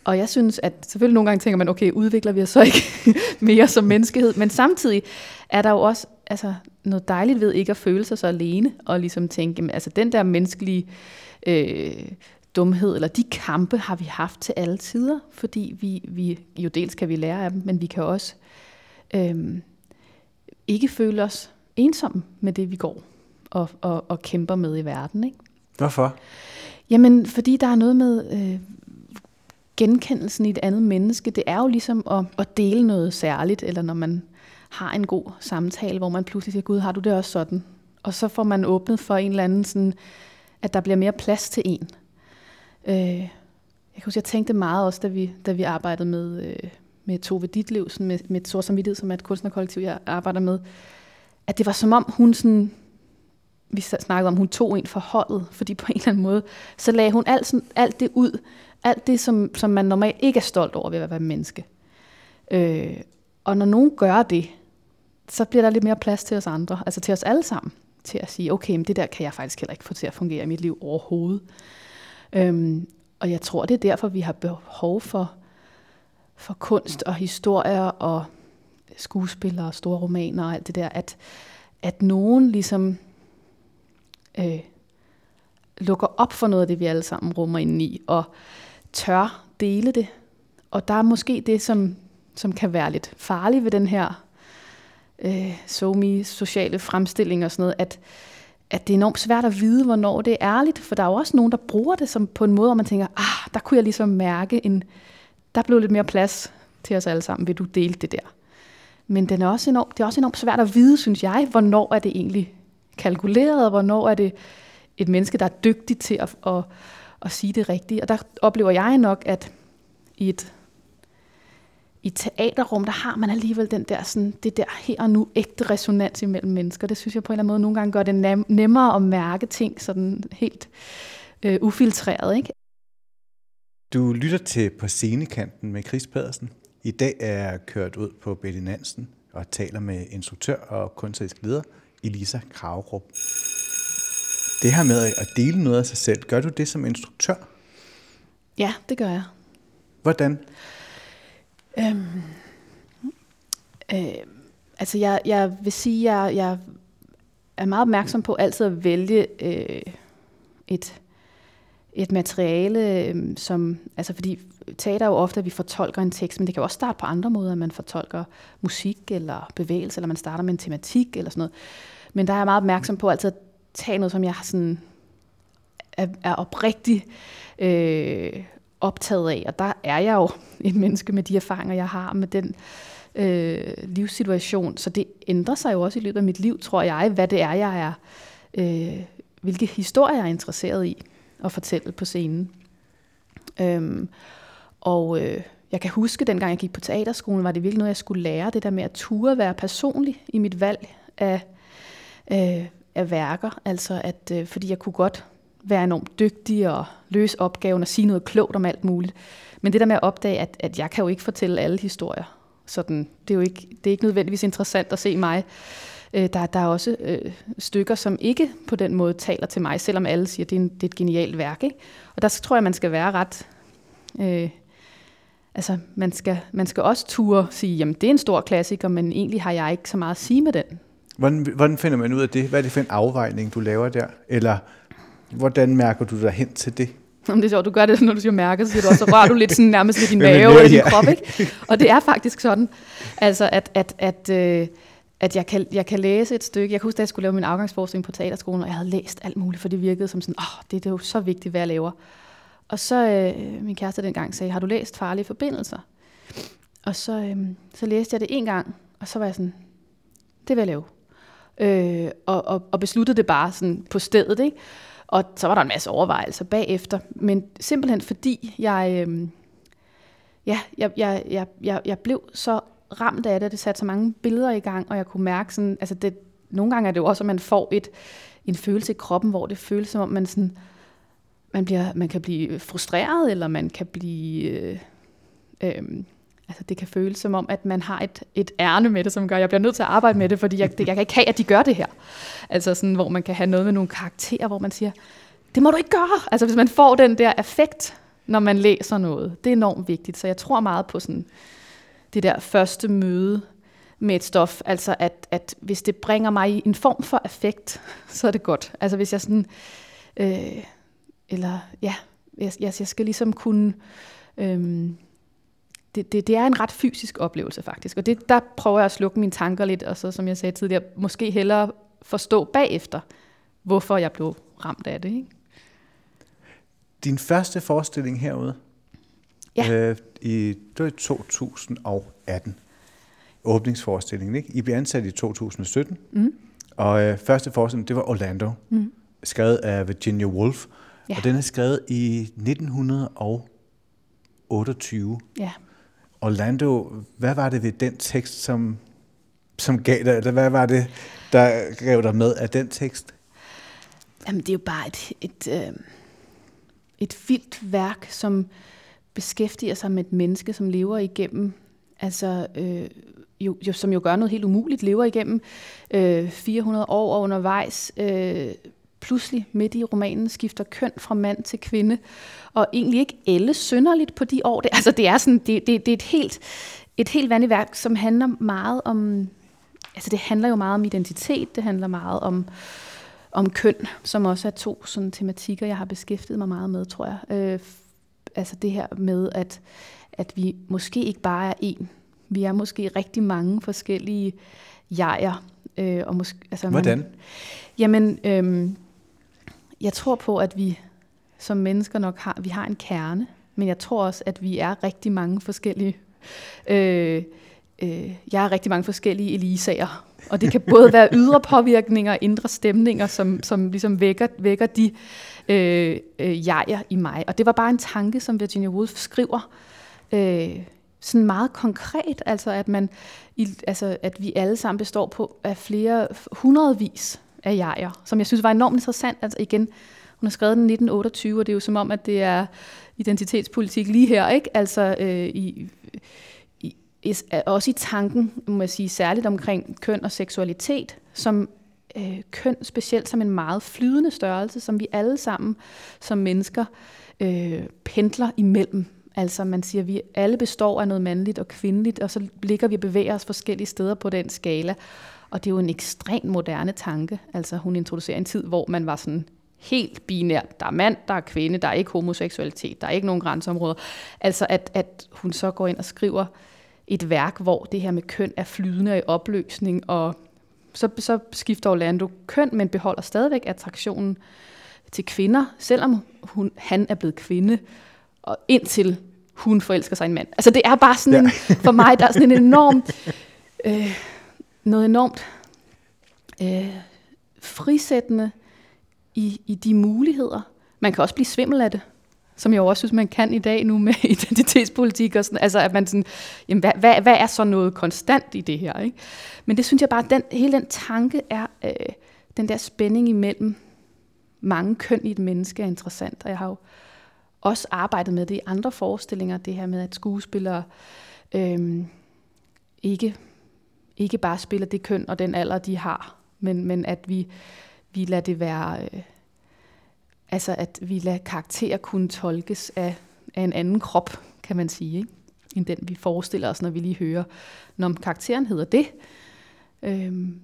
Og jeg synes, at selvfølgelig nogle gange tænker man, okay, udvikler vi os så ikke *laughs* mere som menneskehed, men samtidig er der jo også altså, noget dejligt ved ikke at føle sig så alene, og ligesom tænke, jamen, altså den der menneskelige øh, dumhed, eller de kampe har vi haft til alle tider, fordi vi, vi jo dels kan vi lære af dem, men vi kan også øh, ikke føle os ensomme med det, vi går og, og, og kæmper med i verden. Ikke? hvorfor? Jamen, fordi der er noget med øh, genkendelsen i et andet menneske. Det er jo ligesom at, at dele noget særligt, eller når man har en god samtale, hvor man pludselig siger, Gud, har du det også sådan? Og så får man åbnet for en eller anden, sådan, at der bliver mere plads til en. Øh, jeg kan huske, jeg tænkte meget også, da vi, da vi arbejdede med, øh, med Tove Ditlev, sådan med, med Sort Samvittighed, som er et kunstnerkollektiv, jeg arbejder med, at det var som om hun sådan, vi snakkede om, hun tog en for holdet, fordi på en eller anden måde, så lagde hun alt, sådan, alt det ud, alt det, som, som man normalt ikke er stolt over ved at være menneske. Øh, og når nogen gør det, så bliver der lidt mere plads til os andre, altså til os alle sammen, til at sige, okay, men det der kan jeg faktisk heller ikke få til at fungere i mit liv overhovedet. Øhm, og jeg tror, det er derfor, vi har behov for, for kunst og historier og skuespillere og store romaner og alt det der, at, at nogen ligesom øh, lukker op for noget af det, vi alle sammen rummer ind i, og tør dele det. Og der er måske det, som, som kan være lidt farligt ved den her øh, somi sociale fremstilling og sådan noget, at, at det er enormt svært at vide, hvornår det er ærligt, for der er jo også nogen, der bruger det som på en måde, hvor man tænker, ah, der kunne jeg ligesom mærke, en, der blev lidt mere plads til os alle sammen, vil du dele det der. Men den er også enormt, det er også enormt svært at vide, synes jeg, hvornår er det egentlig kalkuleret, og hvornår er det et menneske, der er dygtig til at, at, at sige det rigtige. Og der oplever jeg nok, at i et, i et teaterrum, der har man alligevel den der, sådan, det der her og nu ægte resonans imellem mennesker. Det synes jeg på en eller anden måde nogle gange gør det nemmere at mærke ting sådan helt øh, ufiltreret. Ikke? Du lytter til På scenekanten med Chris Pedersen. I dag er jeg kørt ud på Betty Nansen og taler med instruktør og kunstnerisk leder Elisa Kravrup. Det her med at dele noget af sig selv, gør du det som instruktør? Ja, det gør jeg. Hvordan? Øhm, øh, altså, jeg, jeg vil sige, jeg, jeg er meget opmærksom på altid at vælge øh, et, et materiale, øh, som, altså fordi teater er jo ofte, at vi fortolker en tekst, men det kan jo også starte på andre måder, at man fortolker musik eller bevægelse, eller man starter med en tematik eller sådan noget. Men der er jeg meget opmærksom på altid at tage noget, som jeg har sådan er, er oprigtig øh, optaget af. Og der er jeg jo et menneske med de erfaringer, jeg har med den øh, livssituation. Så det ændrer sig jo også i løbet af mit liv, tror jeg, hvad det er, jeg er, øh, hvilke historier jeg er interesseret i at fortælle på scenen. Øhm, og øh, jeg kan huske, dengang jeg gik på teaterskolen, var det virkelig noget, jeg skulle lære, det der med at ture være personlig i mit valg af, øh, af værker. Altså at, øh, fordi jeg kunne godt være enormt dygtig og løse opgaven og sige noget klogt om alt muligt. Men det der med at opdage, at, at jeg kan jo ikke fortælle alle historier. Sådan, det, er jo ikke, det er ikke nødvendigvis interessant at se mig Øh, der, der er også øh, stykker, som ikke på den måde taler til mig, selvom alle siger, at det er, en, det er et genialt værk. Ikke? Og der tror jeg, man skal være ret... Øh, altså, man skal, man skal også ture sige, jamen det er en stor klassiker, men egentlig har jeg ikke så meget at sige med den. Hvordan, hvordan finder man ud af det? Hvad er det for en afvejning, du laver der? Eller hvordan mærker du dig hen til det? Om det er sjovt, du gør det, når du siger mærke, så siger du også, så rører du lidt sådan nærmest *laughs* ved din mave eller din krop, ikke? Og det er faktisk sådan, altså at, at, at, øh, at jeg, kan, jeg kan læse et stykke. Jeg kan huske, da jeg skulle lave min afgangsforskning på teaterskolen, og jeg havde læst alt muligt, for det virkede som sådan, åh, oh, det, det er jo så vigtigt, hvad jeg laver. Og så øh, min kæreste dengang sagde, har du læst Farlige Forbindelser? Og så, øh, så læste jeg det en gang, og så var jeg sådan, det vil jeg lave. Øh, og, og, og besluttede det bare sådan på stedet, ikke? Og så var der en masse overvejelser bagefter, men simpelthen fordi jeg, øh, ja, jeg, jeg, jeg, jeg, jeg blev så ramt af det, det satte så mange billeder i gang, og jeg kunne mærke sådan, altså det, nogle gange er det jo også, at man får et, en følelse i kroppen, hvor det føles som om man sådan, man, bliver, man kan blive frustreret, eller man kan blive, øh, øh, altså det kan føles som om, at man har et, et ærne med det, som gør, at jeg bliver nødt til at arbejde med det, fordi jeg, det, jeg kan ikke have, at de gør det her. Altså sådan, hvor man kan have noget med nogle karakterer, hvor man siger, det må du ikke gøre. Altså hvis man får den der effekt, når man læser noget, det er enormt vigtigt. Så jeg tror meget på sådan, det der første møde med et stof, altså at, at hvis det bringer mig i en form for effekt, så er det godt. Altså hvis jeg sådan, øh, eller ja, jeg, jeg, jeg skal ligesom kunne, øh, det, det, det er en ret fysisk oplevelse faktisk, og det, der prøver jeg at slukke mine tanker lidt, og så som jeg sagde tidligere, måske hellere forstå bagefter, hvorfor jeg blev ramt af det. Ikke? Din første forestilling herude, Ja. øh, i, det var i 2018, åbningsforestillingen, ikke? I blev ansat i 2017, Mm. og øh, første forestilling, det var Orlando, Mm. skrevet af Virginia Woolf, Ja. og den er skrevet i 1928. Ja. Orlando, hvad var det ved den tekst, som, som gav dig, eller hvad var det, der gav dig med af den tekst? Jamen, det er jo bare et, et, øh, et vildt værk, som beskæftiger sig med et menneske, som lever igennem, altså, øh, jo, jo, som jo gør noget helt umuligt, lever igennem øh, 400 år og undervejs, øh, pludselig midt i romanen skifter køn fra mand til kvinde, og egentlig ikke elle synderligt på de år. Det, altså, det er, sådan, det, det, det er et helt, et helt vanligt værk, som handler meget om, altså det handler jo meget om identitet, det handler meget om, om køn, som også er to sådan tematikker, jeg har beskæftiget mig meget med, tror jeg. Øh, altså det her med, at, at vi måske ikke bare er en. Vi er måske rigtig mange forskellige jeger. Øh, og måske, altså Hvordan? Man, jamen, øhm, jeg tror på, at vi som mennesker nok har, vi har en kerne, men jeg tror også, at vi er rigtig mange forskellige. Øh, øh, jeg er rigtig mange forskellige Elisager, og det kan både være *laughs* ydre påvirkninger og indre stemninger, som, som ligesom vækker, vækker de øh, øh, jeger i mig. Og det var bare en tanke, som Virginia Woolf skriver, øh, sådan meget konkret, altså at, man, altså at vi alle sammen består på af flere hundredvis af jeger, som jeg synes var enormt interessant. Altså igen, hun har skrevet den 1928, og det er jo som om, at det er identitetspolitik lige her, ikke? Altså øh, i, i, også i tanken, må jeg sige, særligt omkring køn og seksualitet, som øh, køn specielt som en meget flydende størrelse, som vi alle sammen som mennesker øh, pendler imellem. Altså man siger, at vi alle består af noget mandligt og kvindeligt, og så ligger vi og bevæger os forskellige steder på den skala. Og det er jo en ekstremt moderne tanke. Altså hun introducerer en tid, hvor man var sådan helt binært. Der er mand, der er kvinde, der er ikke homoseksualitet, der er ikke nogen grænseområder. Altså at, at hun så går ind og skriver et værk, hvor det her med køn er flydende i opløsning, og så, så skifter Orlando køn, men beholder stadigvæk attraktionen til kvinder, selvom hun, han er blevet kvinde, og indtil hun forelsker sig i en mand. Altså det er bare sådan en, for mig, der er sådan en enorm, *laughs* øh, noget enormt øh, frisættende i, i de muligheder. Man kan også blive svimmel af det, som jeg også synes, man kan i dag nu med *laughs* identitetspolitik og sådan, altså at man sådan, jamen hvad, hvad, hvad er så noget konstant i det her, ikke? Men det synes jeg bare, den, hele den tanke er, øh, den der spænding imellem mange køn i et menneske er interessant, og jeg har jo også arbejdet med det i andre forestillinger, det her med, at skuespillere øh, ikke, ikke bare spiller det køn og den alder, de har, men, men at vi, vi lader det være, øh, altså at vi lader karakterer kunne tolkes af, af en anden krop, kan man sige, ikke? end den vi forestiller os, når vi lige hører, når karakteren hedder det, øhm,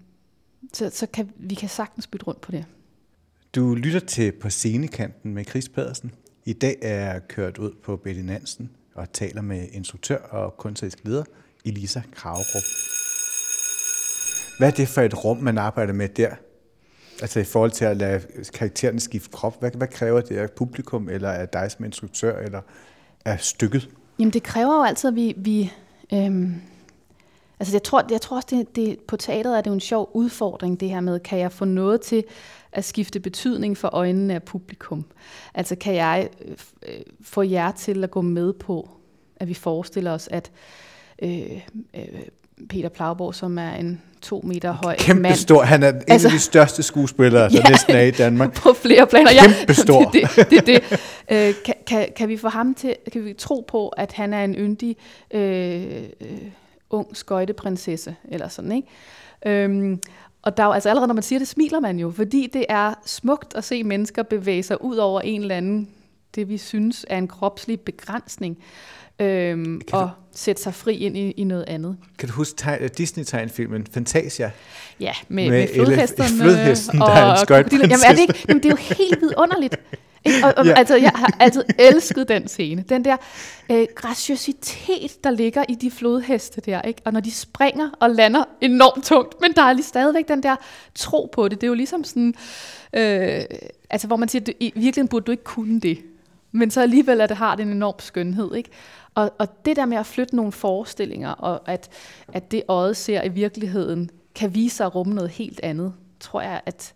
så, så kan vi kan sagtens bytte rundt på det. Du lytter til På scenekanten med Chris Pedersen. I dag er jeg kørt ud på Betty Nansen og taler med instruktør og kunstnerisk leder Elisa Kravrup. Hvad er det for et rum, man arbejder med der? Altså i forhold til at lade karakteren skifte krop. Hvad, hvad kræver det af publikum, eller af dig som instruktør, eller af stykket? Jamen det kræver jo altid, at vi... vi øhm, altså jeg tror, jeg tror også, det, det, på teateret er det jo en sjov udfordring, det her med, kan jeg få noget til at skifte betydning for øjnene af publikum? Altså kan jeg øh, få jer til at gå med på, at vi forestiller os, at øh, øh, Peter Plauborg, som er en to meter høj Kæmpe mand. stor. Han er en altså, af de største skuespillere, der *laughs* ja, næsten er i Danmark. På flere planer. Kæmpe stor. det, det, det, det. Øh, kan, kan, kan vi få ham til, kan vi tro på, at han er en yndig øh, øh, ung skøjteprinsesse, eller sådan, ikke? Øhm, og der er jo, altså allerede når man siger det, smiler man jo, fordi det er smukt at se mennesker bevæge sig ud over en eller anden, det vi synes er en kropslig begrænsning øhm, og du, sætte sig fri ind i, i noget andet. Kan du huske Disney-tegnfilmen Fantasia? Ja, med, med, med flodhesterne. Flodhesten, der er en skøjtprinsesse. Jamen, er det, ikke, jamen, det er jo helt vidunderligt. *laughs* Og, og, ja. altså, jeg har altid elsket den scene. Den der øh, graciositet, der ligger i de flodheste der. Ikke? Og når de springer og lander enormt tungt. Men der er lige stadigvæk den der tro på det. Det er jo ligesom sådan... Øh, altså, hvor man siger, at i virkeligheden burde du ikke kunne det men så alligevel at det har det en enorm skønhed. Ikke? Og, og det der med at flytte nogle forestillinger, og at, at det øjet ser i virkeligheden, kan vise sig at rumme noget helt andet, tror jeg, at...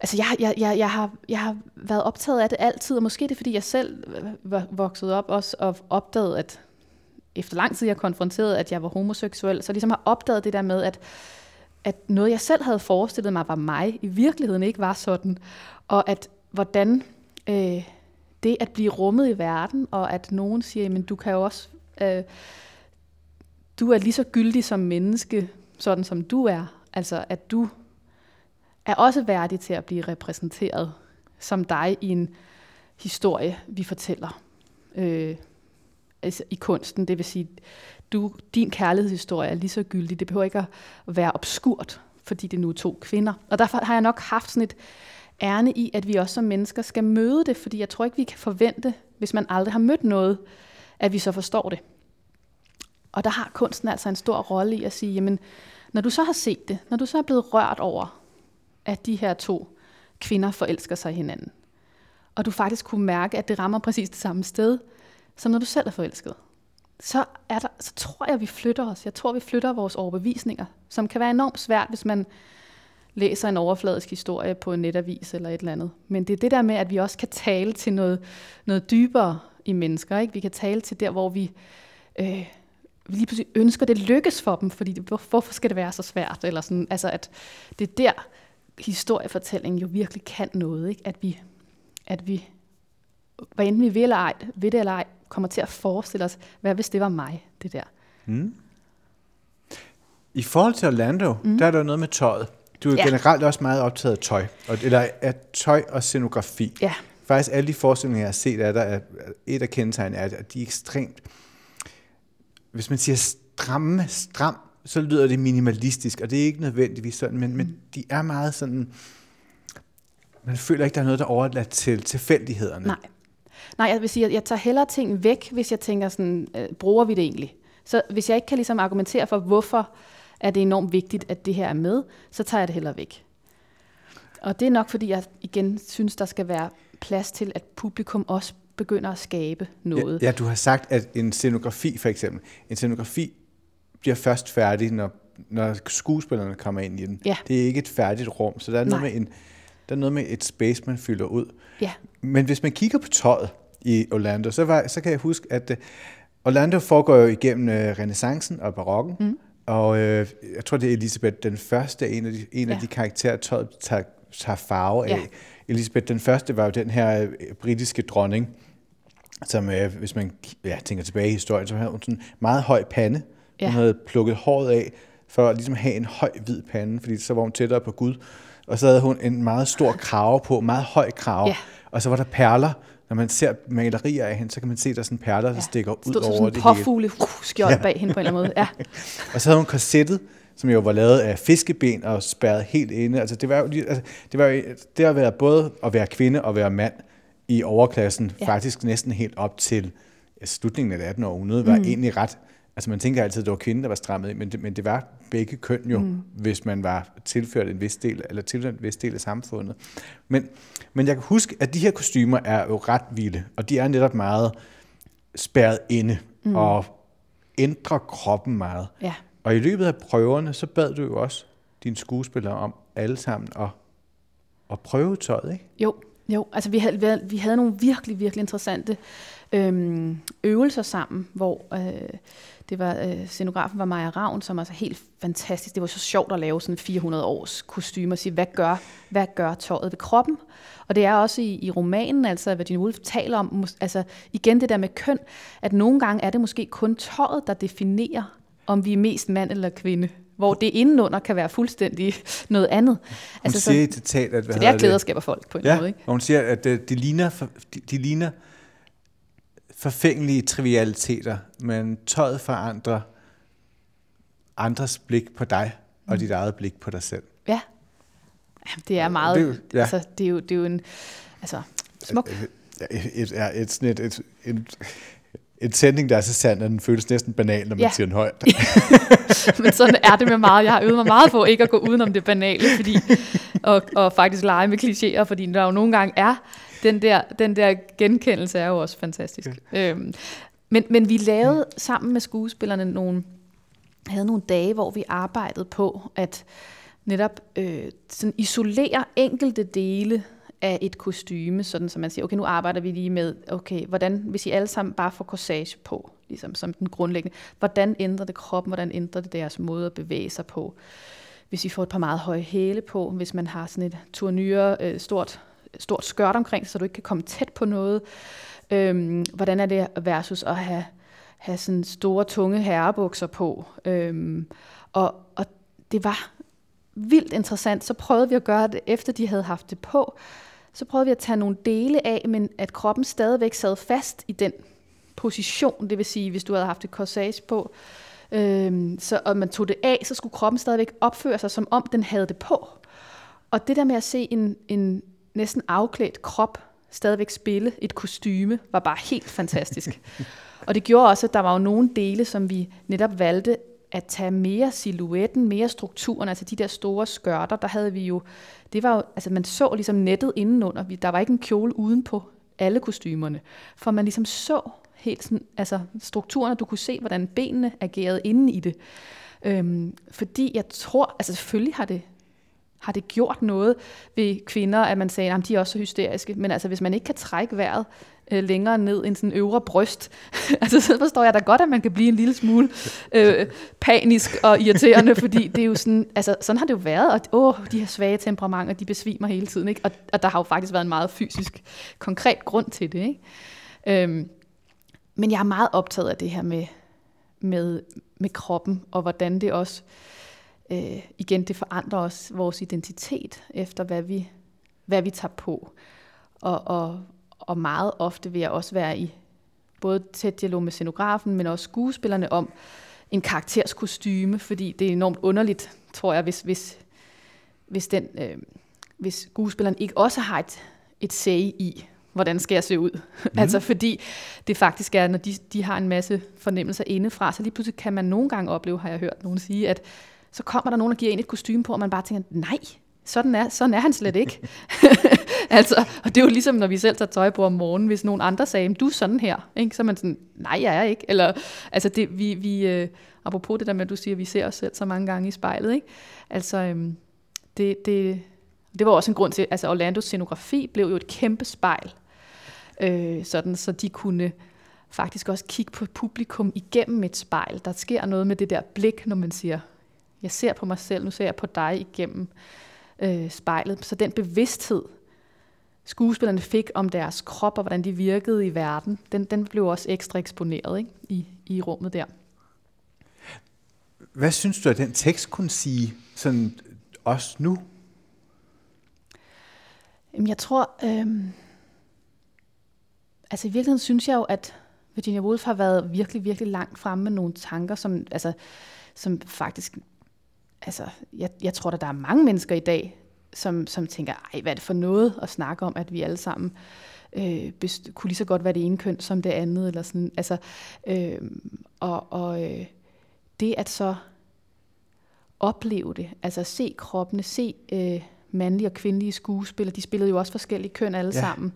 Altså, jeg, jeg, jeg, jeg, har, jeg har været optaget af det altid, og måske det er, fordi jeg selv var vokset op også og opdagede, at efter lang tid jeg konfronteret, at jeg var homoseksuel, så ligesom har opdaget det der med, at, at noget, jeg selv havde forestillet mig, var mig, i virkeligheden ikke var sådan. Og at hvordan øh, det at blive rummet i verden, og at nogen siger, men du kan jo også, øh, du er lige så gyldig som menneske, sådan som du er. Altså at du er også værdig til at blive repræsenteret som dig i en historie, vi fortæller øh, altså i kunsten. Det vil sige, du, din kærlighedshistorie er lige så gyldig. Det behøver ikke at være obskurt, fordi det nu er to kvinder. Og derfor har jeg nok haft sådan et, ærne i, at vi også som mennesker skal møde det, fordi jeg tror ikke, vi kan forvente, hvis man aldrig har mødt noget, at vi så forstår det. Og der har kunsten altså en stor rolle i at sige, jamen, når du så har set det, når du så er blevet rørt over, at de her to kvinder forelsker sig i hinanden, og du faktisk kunne mærke, at det rammer præcis det samme sted, som når du selv er forelsket, så, er der, så tror jeg, vi flytter os. Jeg tror, vi flytter vores overbevisninger, som kan være enormt svært, hvis man læser en overfladisk historie på en netavis eller et eller andet. Men det er det der med, at vi også kan tale til noget, noget dybere i mennesker. Ikke? Vi kan tale til der, hvor vi, øh, vi lige pludselig ønsker, det lykkes for dem, fordi det, hvor, hvorfor skal det være så svært? Eller sådan, altså at det er der, historiefortællingen jo virkelig kan noget. Ikke? At vi, at vi hvad enten vi vil eller ej, ved det eller ej, kommer til at forestille os, hvad hvis det var mig, det der. Mm. I forhold til Orlando, mm. der er der noget med tøjet. Du er ja. generelt også meget optaget af tøj, eller af tøj og scenografi. Ja. Faktisk alle de forestillinger, jeg har set af dig, et af kendetegnene er, at de er ekstremt, hvis man siger stramme, stram, så lyder det minimalistisk, og det er ikke nødvendigvis sådan, men, mm. men de er meget sådan, man føler ikke, der er noget, der er overladt til tilfældighederne. Nej. Nej, jeg vil sige, at jeg tager hellere ting væk, hvis jeg tænker sådan, øh, bruger vi det egentlig? Så hvis jeg ikke kan ligesom argumentere for, hvorfor er det enormt vigtigt, at det her er med, så tager jeg det heller væk. Og det er nok, fordi jeg igen synes, der skal være plads til, at publikum også begynder at skabe noget. Ja, ja du har sagt, at en scenografi for eksempel, en scenografi bliver først færdig, når, når skuespillerne kommer ind i den. Ja. Det er ikke et færdigt rum, så der er, noget med, en, der er noget med et space, man fylder ud. Ja. Men hvis man kigger på tøjet i Orlando, så, var, så kan jeg huske, at uh, Orlando foregår jo igennem uh, renaissancen og barokken, mm. Og øh, jeg tror, det er Elisabeth den første, en af de, en ja. af de karakterer, tøjet tager, tager farve af. Ja. Elisabeth den første var jo den her øh, britiske dronning, som øh, hvis man ja, tænker tilbage i historien, så havde hun sådan en meget høj pande. Ja. Hun havde plukket håret af, for at ligesom have en høj hvid pande, fordi så var hun tættere på Gud. Og så havde hun en meget stor krave på, meget høj krave. Ja. Og så var der perler. Når man ser malerier af hende, så kan man se, at der er sådan perler, der stikker ud Stod over sådan det en hele. påfugle uh, skjold ja. bag hende på en eller anden måde. Ja. *laughs* Og så havde hun korsettet, som jo var lavet af fiskeben og spærret helt inde. Altså det var jo, altså, det var jo, det at være både at være kvinde og være mand i overklassen, Ja. ja. faktisk næsten helt op til ja, slutningen af det 18. århundrede, var mm. egentlig ret, altså man tænker altid, at det var kvinden, der var strammet, ind, men det, men det var begge køn jo, mm. hvis man var tilført en vis del, eller tilført en vis del af samfundet. Men, men jeg kan huske, at de her kostymer er jo ret vilde, og de er netop meget spærret inde, mm. og ændrer kroppen meget. ja. Og i løbet af prøverne, så bad du jo også dine skuespillere om alle sammen at, at prøve tøjet, ikke? Jo, jo. Altså vi havde, vi havde, vi havde nogle virkelig, virkelig interessante øhm, øvelser sammen, hvor øh, det var, øh, scenografen var Maja Ravn, som var så helt fantastisk. Det var så sjovt at lave sådan 400 års kostymer og sige, hvad gør, hvad gør tøjet ved kroppen? Og det er også i, i romanen, altså Virginia Woolf taler om, altså igen det der med køn, at nogle gange er det måske kun tøjet, der definerer, om vi er mest mand eller kvinde. Hvor det indenunder kan være fuldstændig noget andet. Hun Altså, siger i så, et citat, at... hvad så det er hedder klæder, der skaber folk på en Ja, måde. Ikke? og hun siger, at øh, de ligner, de, de ligner forfængelige trivialiteter, men tøjet forandrer andres blik på dig, Mm. og dit eget blik på dig selv. Ja. Jamen, Det er meget, Det er jo- ja. altså, det er jo, det er jo en, altså, smuk. Ja, Et, et, et, et, sådan et, et, et, et sætning, der er så sand, at den føles næsten banal, når man ja. siger den højt. *laughs* Men sådan er det med meget. Jeg har øvet mig meget på ikke at gå udenom det banale, fordi, og, og faktisk lege med klichéer, fordi der jo nogle gange er, den der, den der genkendelse er jo også fantastisk. Øhm, men, men vi lavede sammen med skuespillerne nogle, havde nogle dage, hvor vi arbejdede på at netop øh, sådan isolere enkelte dele af et kostyme, sådan så man siger, okay, nu arbejder vi lige med, okay, hvordan, hvis I alle sammen bare får corsage på, ligesom som den grundlæggende, hvordan ændrer det kroppen, hvordan ændrer det deres måde at bevæge sig på? Hvis I får et par meget høje hæle på, hvis man har sådan et turnyre, øh, stort, stort skørt omkring, så du ikke kan komme tæt på noget. Øhm, hvordan er det versus at have, have sådan store, tunge herrebukser på? Øhm, og, og det var vildt interessant. Så prøvede vi at gøre det, efter de havde haft det på. Så prøvede vi at tage nogle dele af, men at kroppen stadigvæk sad fast i den position. Det vil sige, hvis du havde haft et corsage på, øhm, så, og man tog det af, så skulle kroppen stadigvæk opføre sig, som om den havde det på. Og det der med at se en, en næsten afklædt krop stadigvæk spille et kostyme, var bare helt fantastisk. *laughs* og det gjorde også, at der var jo nogle dele, som vi netop valgte at tage mere silhuetten, mere strukturen, altså de der store skørter, der havde vi jo, det var jo, altså man så ligesom nettet indenunder, Vi- der var ikke en kjole uden på alle kostymerne, for man ligesom så helt sådan, altså strukturen, og du kunne se, hvordan benene agerede inde i det. Øhm, fordi jeg tror, altså selvfølgelig har det har det gjort noget ved kvinder, at man sagde, at de er også så hysteriske. Men altså, hvis man ikke kan trække vejret øh, længere ned end sådan øvre bryst, *laughs* altså, så forstår jeg da godt, at man kan blive en lille smule øh, panisk og irriterende, *laughs* fordi det er jo sådan, altså, sådan har det jo været, og åh, de her svage temperamenter, de besvimer hele tiden, ikke? Og, og der har jo faktisk været en meget fysisk, konkret grund til det, ikke? Øhm, men jeg er meget optaget af det her med, med, med kroppen, og hvordan det også øh, igen, det forandrer også vores identitet efter, hvad vi, hvad vi tager på. Og, og, og meget ofte vil jeg også være i både tæt dialog med scenografen, men også skuespillerne om en karakters kostyme, fordi det er enormt underligt, tror jeg, hvis, hvis, hvis, den, øh, hvis skuespilleren ikke også har et, et say i, hvordan skal jeg se ud? Mm. altså fordi det faktisk er, når de, de har en masse fornemmelser indefra, så lige pludselig kan man nogle gange opleve, har jeg hørt nogen sige, at så kommer der nogen, der giver en et kostume på, og man bare tænker, nej, sådan er, sådan er han slet ikke. *laughs* altså, og det er jo ligesom, når vi selv tager tøj på om morgenen, hvis nogen andre sagde, du er sådan her, ikke? så er man sådan, nej, jeg er ikke. Eller, altså, det, vi, vi, øh, apropos det der med, at du siger, at vi ser os selv så mange gange i spejlet, ikke? altså, øhm, det, det, det var også en grund til, altså Orlandos scenografi blev jo et kæmpe spejl, øh, sådan, så de kunne faktisk også kigge på publikum igennem et spejl. Der sker noget med det der blik, når man siger, jeg ser på mig selv, nu ser jeg på dig igennem øh, spejlet. Så den bevidsthed, skuespillerne fik om deres krop og hvordan de virkede i verden, den, den blev også ekstra eksponeret ikke? I, i rummet der. hvad synes du, at den tekst kunne sige sådan også nu? Jamen, jeg tror, øh, altså i virkeligheden synes jeg jo, at Virginia Woolf har været virkelig, virkelig langt fremme med nogle tanker, som, altså, som faktisk, altså, jeg, jeg tror, at der er mange mennesker i dag, som, som tænker, ej, hvad er det for noget at snakke om, at vi alle sammen øh, best, kunne lige så godt være det ene køn som det andet, eller sådan, altså, øh, og, og øh, det at så opleve det, altså se kroppene, se øh, mandlige og kvindelige skuespillere, de spillede jo også forskellige køn alle ja. sammen,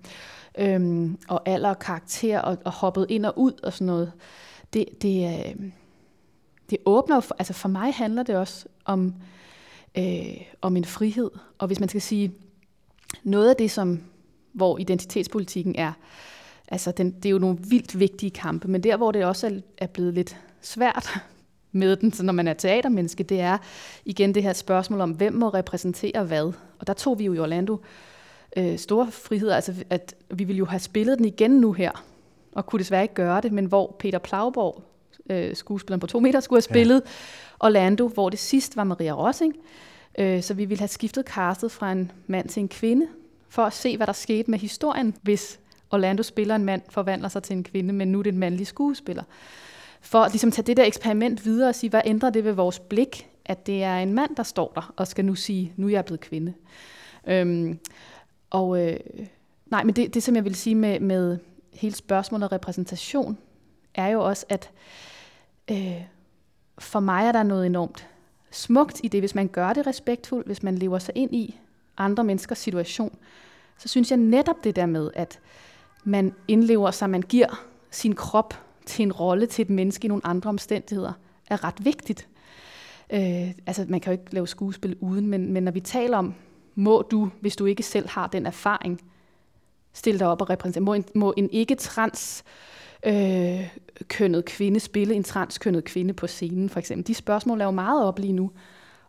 øhm, og alder og karakter, og, og hoppet ind og ud og sådan noget. Det, det, øh, det åbner for, altså for mig handler det også om, øh, om en frihed, og hvis man skal sige, noget af det, som hvor identitetspolitikken er, altså den, det er jo nogle vildt vigtige kampe, men der, hvor det også er, er blevet lidt svært med den, så når man er teatermenneske, det er igen det her spørgsmål om, hvem må repræsentere hvad. Og der tog vi jo i Orlando øh, store friheder, altså at vi ville jo have spillet den igen nu her, og kunne desværre ikke gøre det, men hvor Peter Plauborg, øh, skuespilleren på to meter, skulle have spillet ja. Orlando, hvor det sidst var Maria Rossing, øh, så vi ville have skiftet castet fra en mand til en kvinde, for at se, hvad der skete med historien, hvis Orlando spiller en mand, forvandler sig til en kvinde, men nu er det en mandlig skuespiller for at ligesom tage det der eksperiment videre og sige, hvad ændrer det ved vores blik, at det er en mand, der står der og skal nu sige, nu er jeg blevet kvinde. Øhm, og øh, nej, men det, det, som jeg vil sige med, med hele spørgsmålet om repræsentation, er jo også, at øh, Øh, for mig er der noget enormt smukt i det, hvis man gør det respektfuldt, hvis man lever sig ind i andre menneskers situation, så synes jeg netop det der med, at man indlever sig, man giver sin krop til en rolle til et menneske i nogle andre omstændigheder, er ret vigtigt. Øh, altså, man kan jo ikke lave skuespil uden, men, men når vi taler om, må du, hvis du ikke selv har den erfaring, stille dig op og repræsentere. Må en, må en ikke-trans øh, kønnet kvinde spille en transkønnet kvinde på scenen, for eksempel? De spørgsmål er jo meget op lige nu.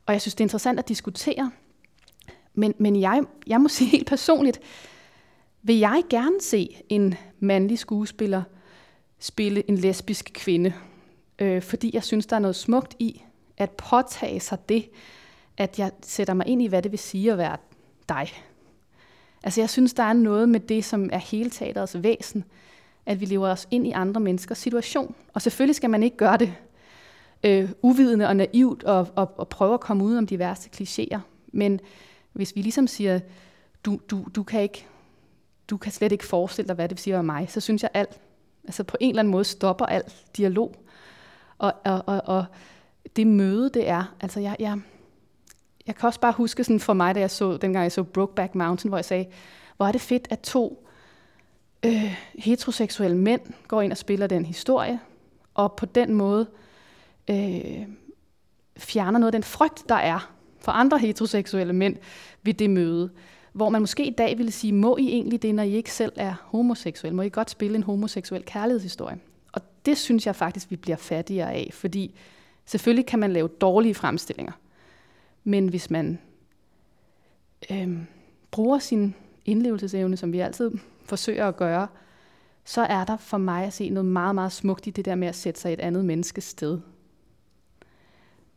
Og jeg synes, det er interessant at diskutere. Men, men jeg, jeg må *laughs* sige helt personligt, vil jeg gerne se en mandlig skuespiller – spille en lesbisk kvinde. Øh, fordi jeg synes, der er noget smukt i at påtage sig det, at jeg sætter mig ind i, hvad det vil sige at være dig. Altså jeg synes, der er noget med det, som er hele teaterets væsen, at vi lever os ind i andre menneskers situation. Og selvfølgelig skal man ikke gøre det øh, uvidende og naivt og, og, og prøve at komme ud om de værste klichéer. Men hvis vi ligesom siger, du, du, du, kan ikke, du kan slet ikke forestille dig, hvad det vil sige at mig, så synes jeg, alt Altså på en eller anden måde stopper alt dialog. Og, og, og, og det møde, det er, altså jeg, jeg, jeg kan også bare huske sådan for mig, da jeg så, dengang jeg så Brokeback Mountain, hvor jeg sagde, hvor er det fedt, at to øh, heteroseksuelle mænd går ind og spiller den historie, og på den måde øh, fjerner noget af den frygt, der er for andre heteroseksuelle mænd ved det møde hvor man måske i dag ville sige, må I egentlig det, når I ikke selv er homoseksuel? Må I godt spille en homoseksuel kærlighedshistorie? Og det synes jeg faktisk, vi bliver fattigere af, fordi selvfølgelig kan man lave dårlige fremstillinger, men hvis man øh, bruger sin indlevelsesevne, som vi altid forsøger at gøre, så er der for mig at se noget meget, meget smukt i det der med at sætte sig et andet menneskes sted.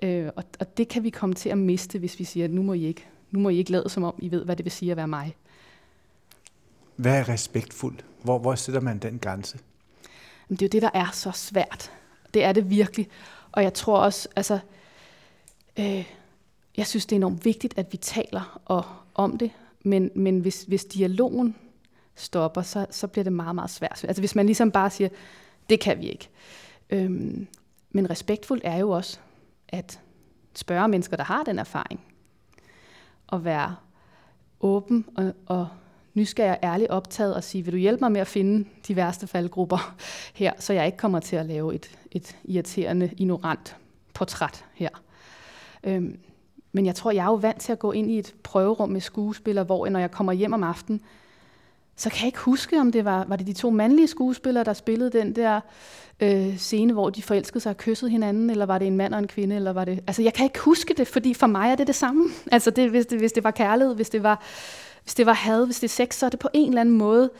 Øh, og, og det kan vi komme til at miste, hvis vi siger, at nu må I ikke nu må I ikke lade som om, I ved, hvad det vil sige at være mig. Hvad er respektfuldt? Hvor, hvor sætter man den grænse? det er jo det, der er så svært. Det er det virkelig. Og jeg tror også, altså, øh, jeg synes, det er enormt vigtigt, at vi taler og, om det, men, men hvis, hvis dialogen stopper, så, så bliver det meget, meget svært. Altså hvis man ligesom bare siger, det kan vi ikke. Øhm, men respektfuldt er jo også at spørge mennesker, der har den erfaring, og være åben og, og nysgerrig og ærlig optaget og sige, vil du hjælpe mig med at finde de værste faldgrupper her, så jeg ikke kommer til at lave et, et irriterende, ignorant portræt her. Øhm, men jeg tror, jeg er jo vant til at gå ind i et prøverum med skuespillere, hvor når jeg kommer hjem om aftenen, så kan jeg ikke huske, om det var, var det de to mandlige skuespillere, der spillede den der øh, scene, hvor de forelskede sig og kyssede hinanden, eller var det en mand og en kvinde, eller var det... Altså, jeg kan ikke huske det, fordi for mig er det det samme. *laughs* Altså, det, hvis, det, hvis det var kærlighed, hvis det var, hvis det var had, hvis det er sex, så er det på en eller anden måde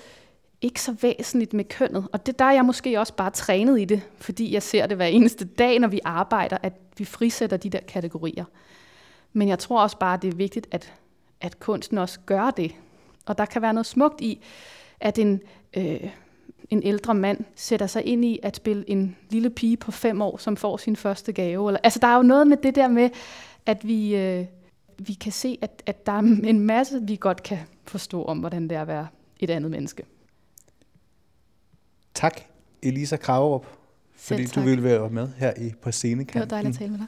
ikke så væsentligt med kønnet. Og det der er jeg måske også bare trænet i det, fordi jeg ser det hver eneste dag, når vi arbejder, at vi frisætter de der kategorier. Men jeg tror også bare, det er vigtigt, at, at kunsten også gør det. Og der kan være noget smukt i, at en, øh, en ældre mand sætter sig ind i at spille en lille pige på fem år, som får sin første gave. Eller, altså der er jo noget med det der med, at vi, øh, vi kan se, at, at der er en masse, vi godt kan forstå om, hvordan det er at være et andet menneske. Tak, Elisa Kragerup, fordi du ville være med her i på Det var scenekanten. dejligt at tale med dig.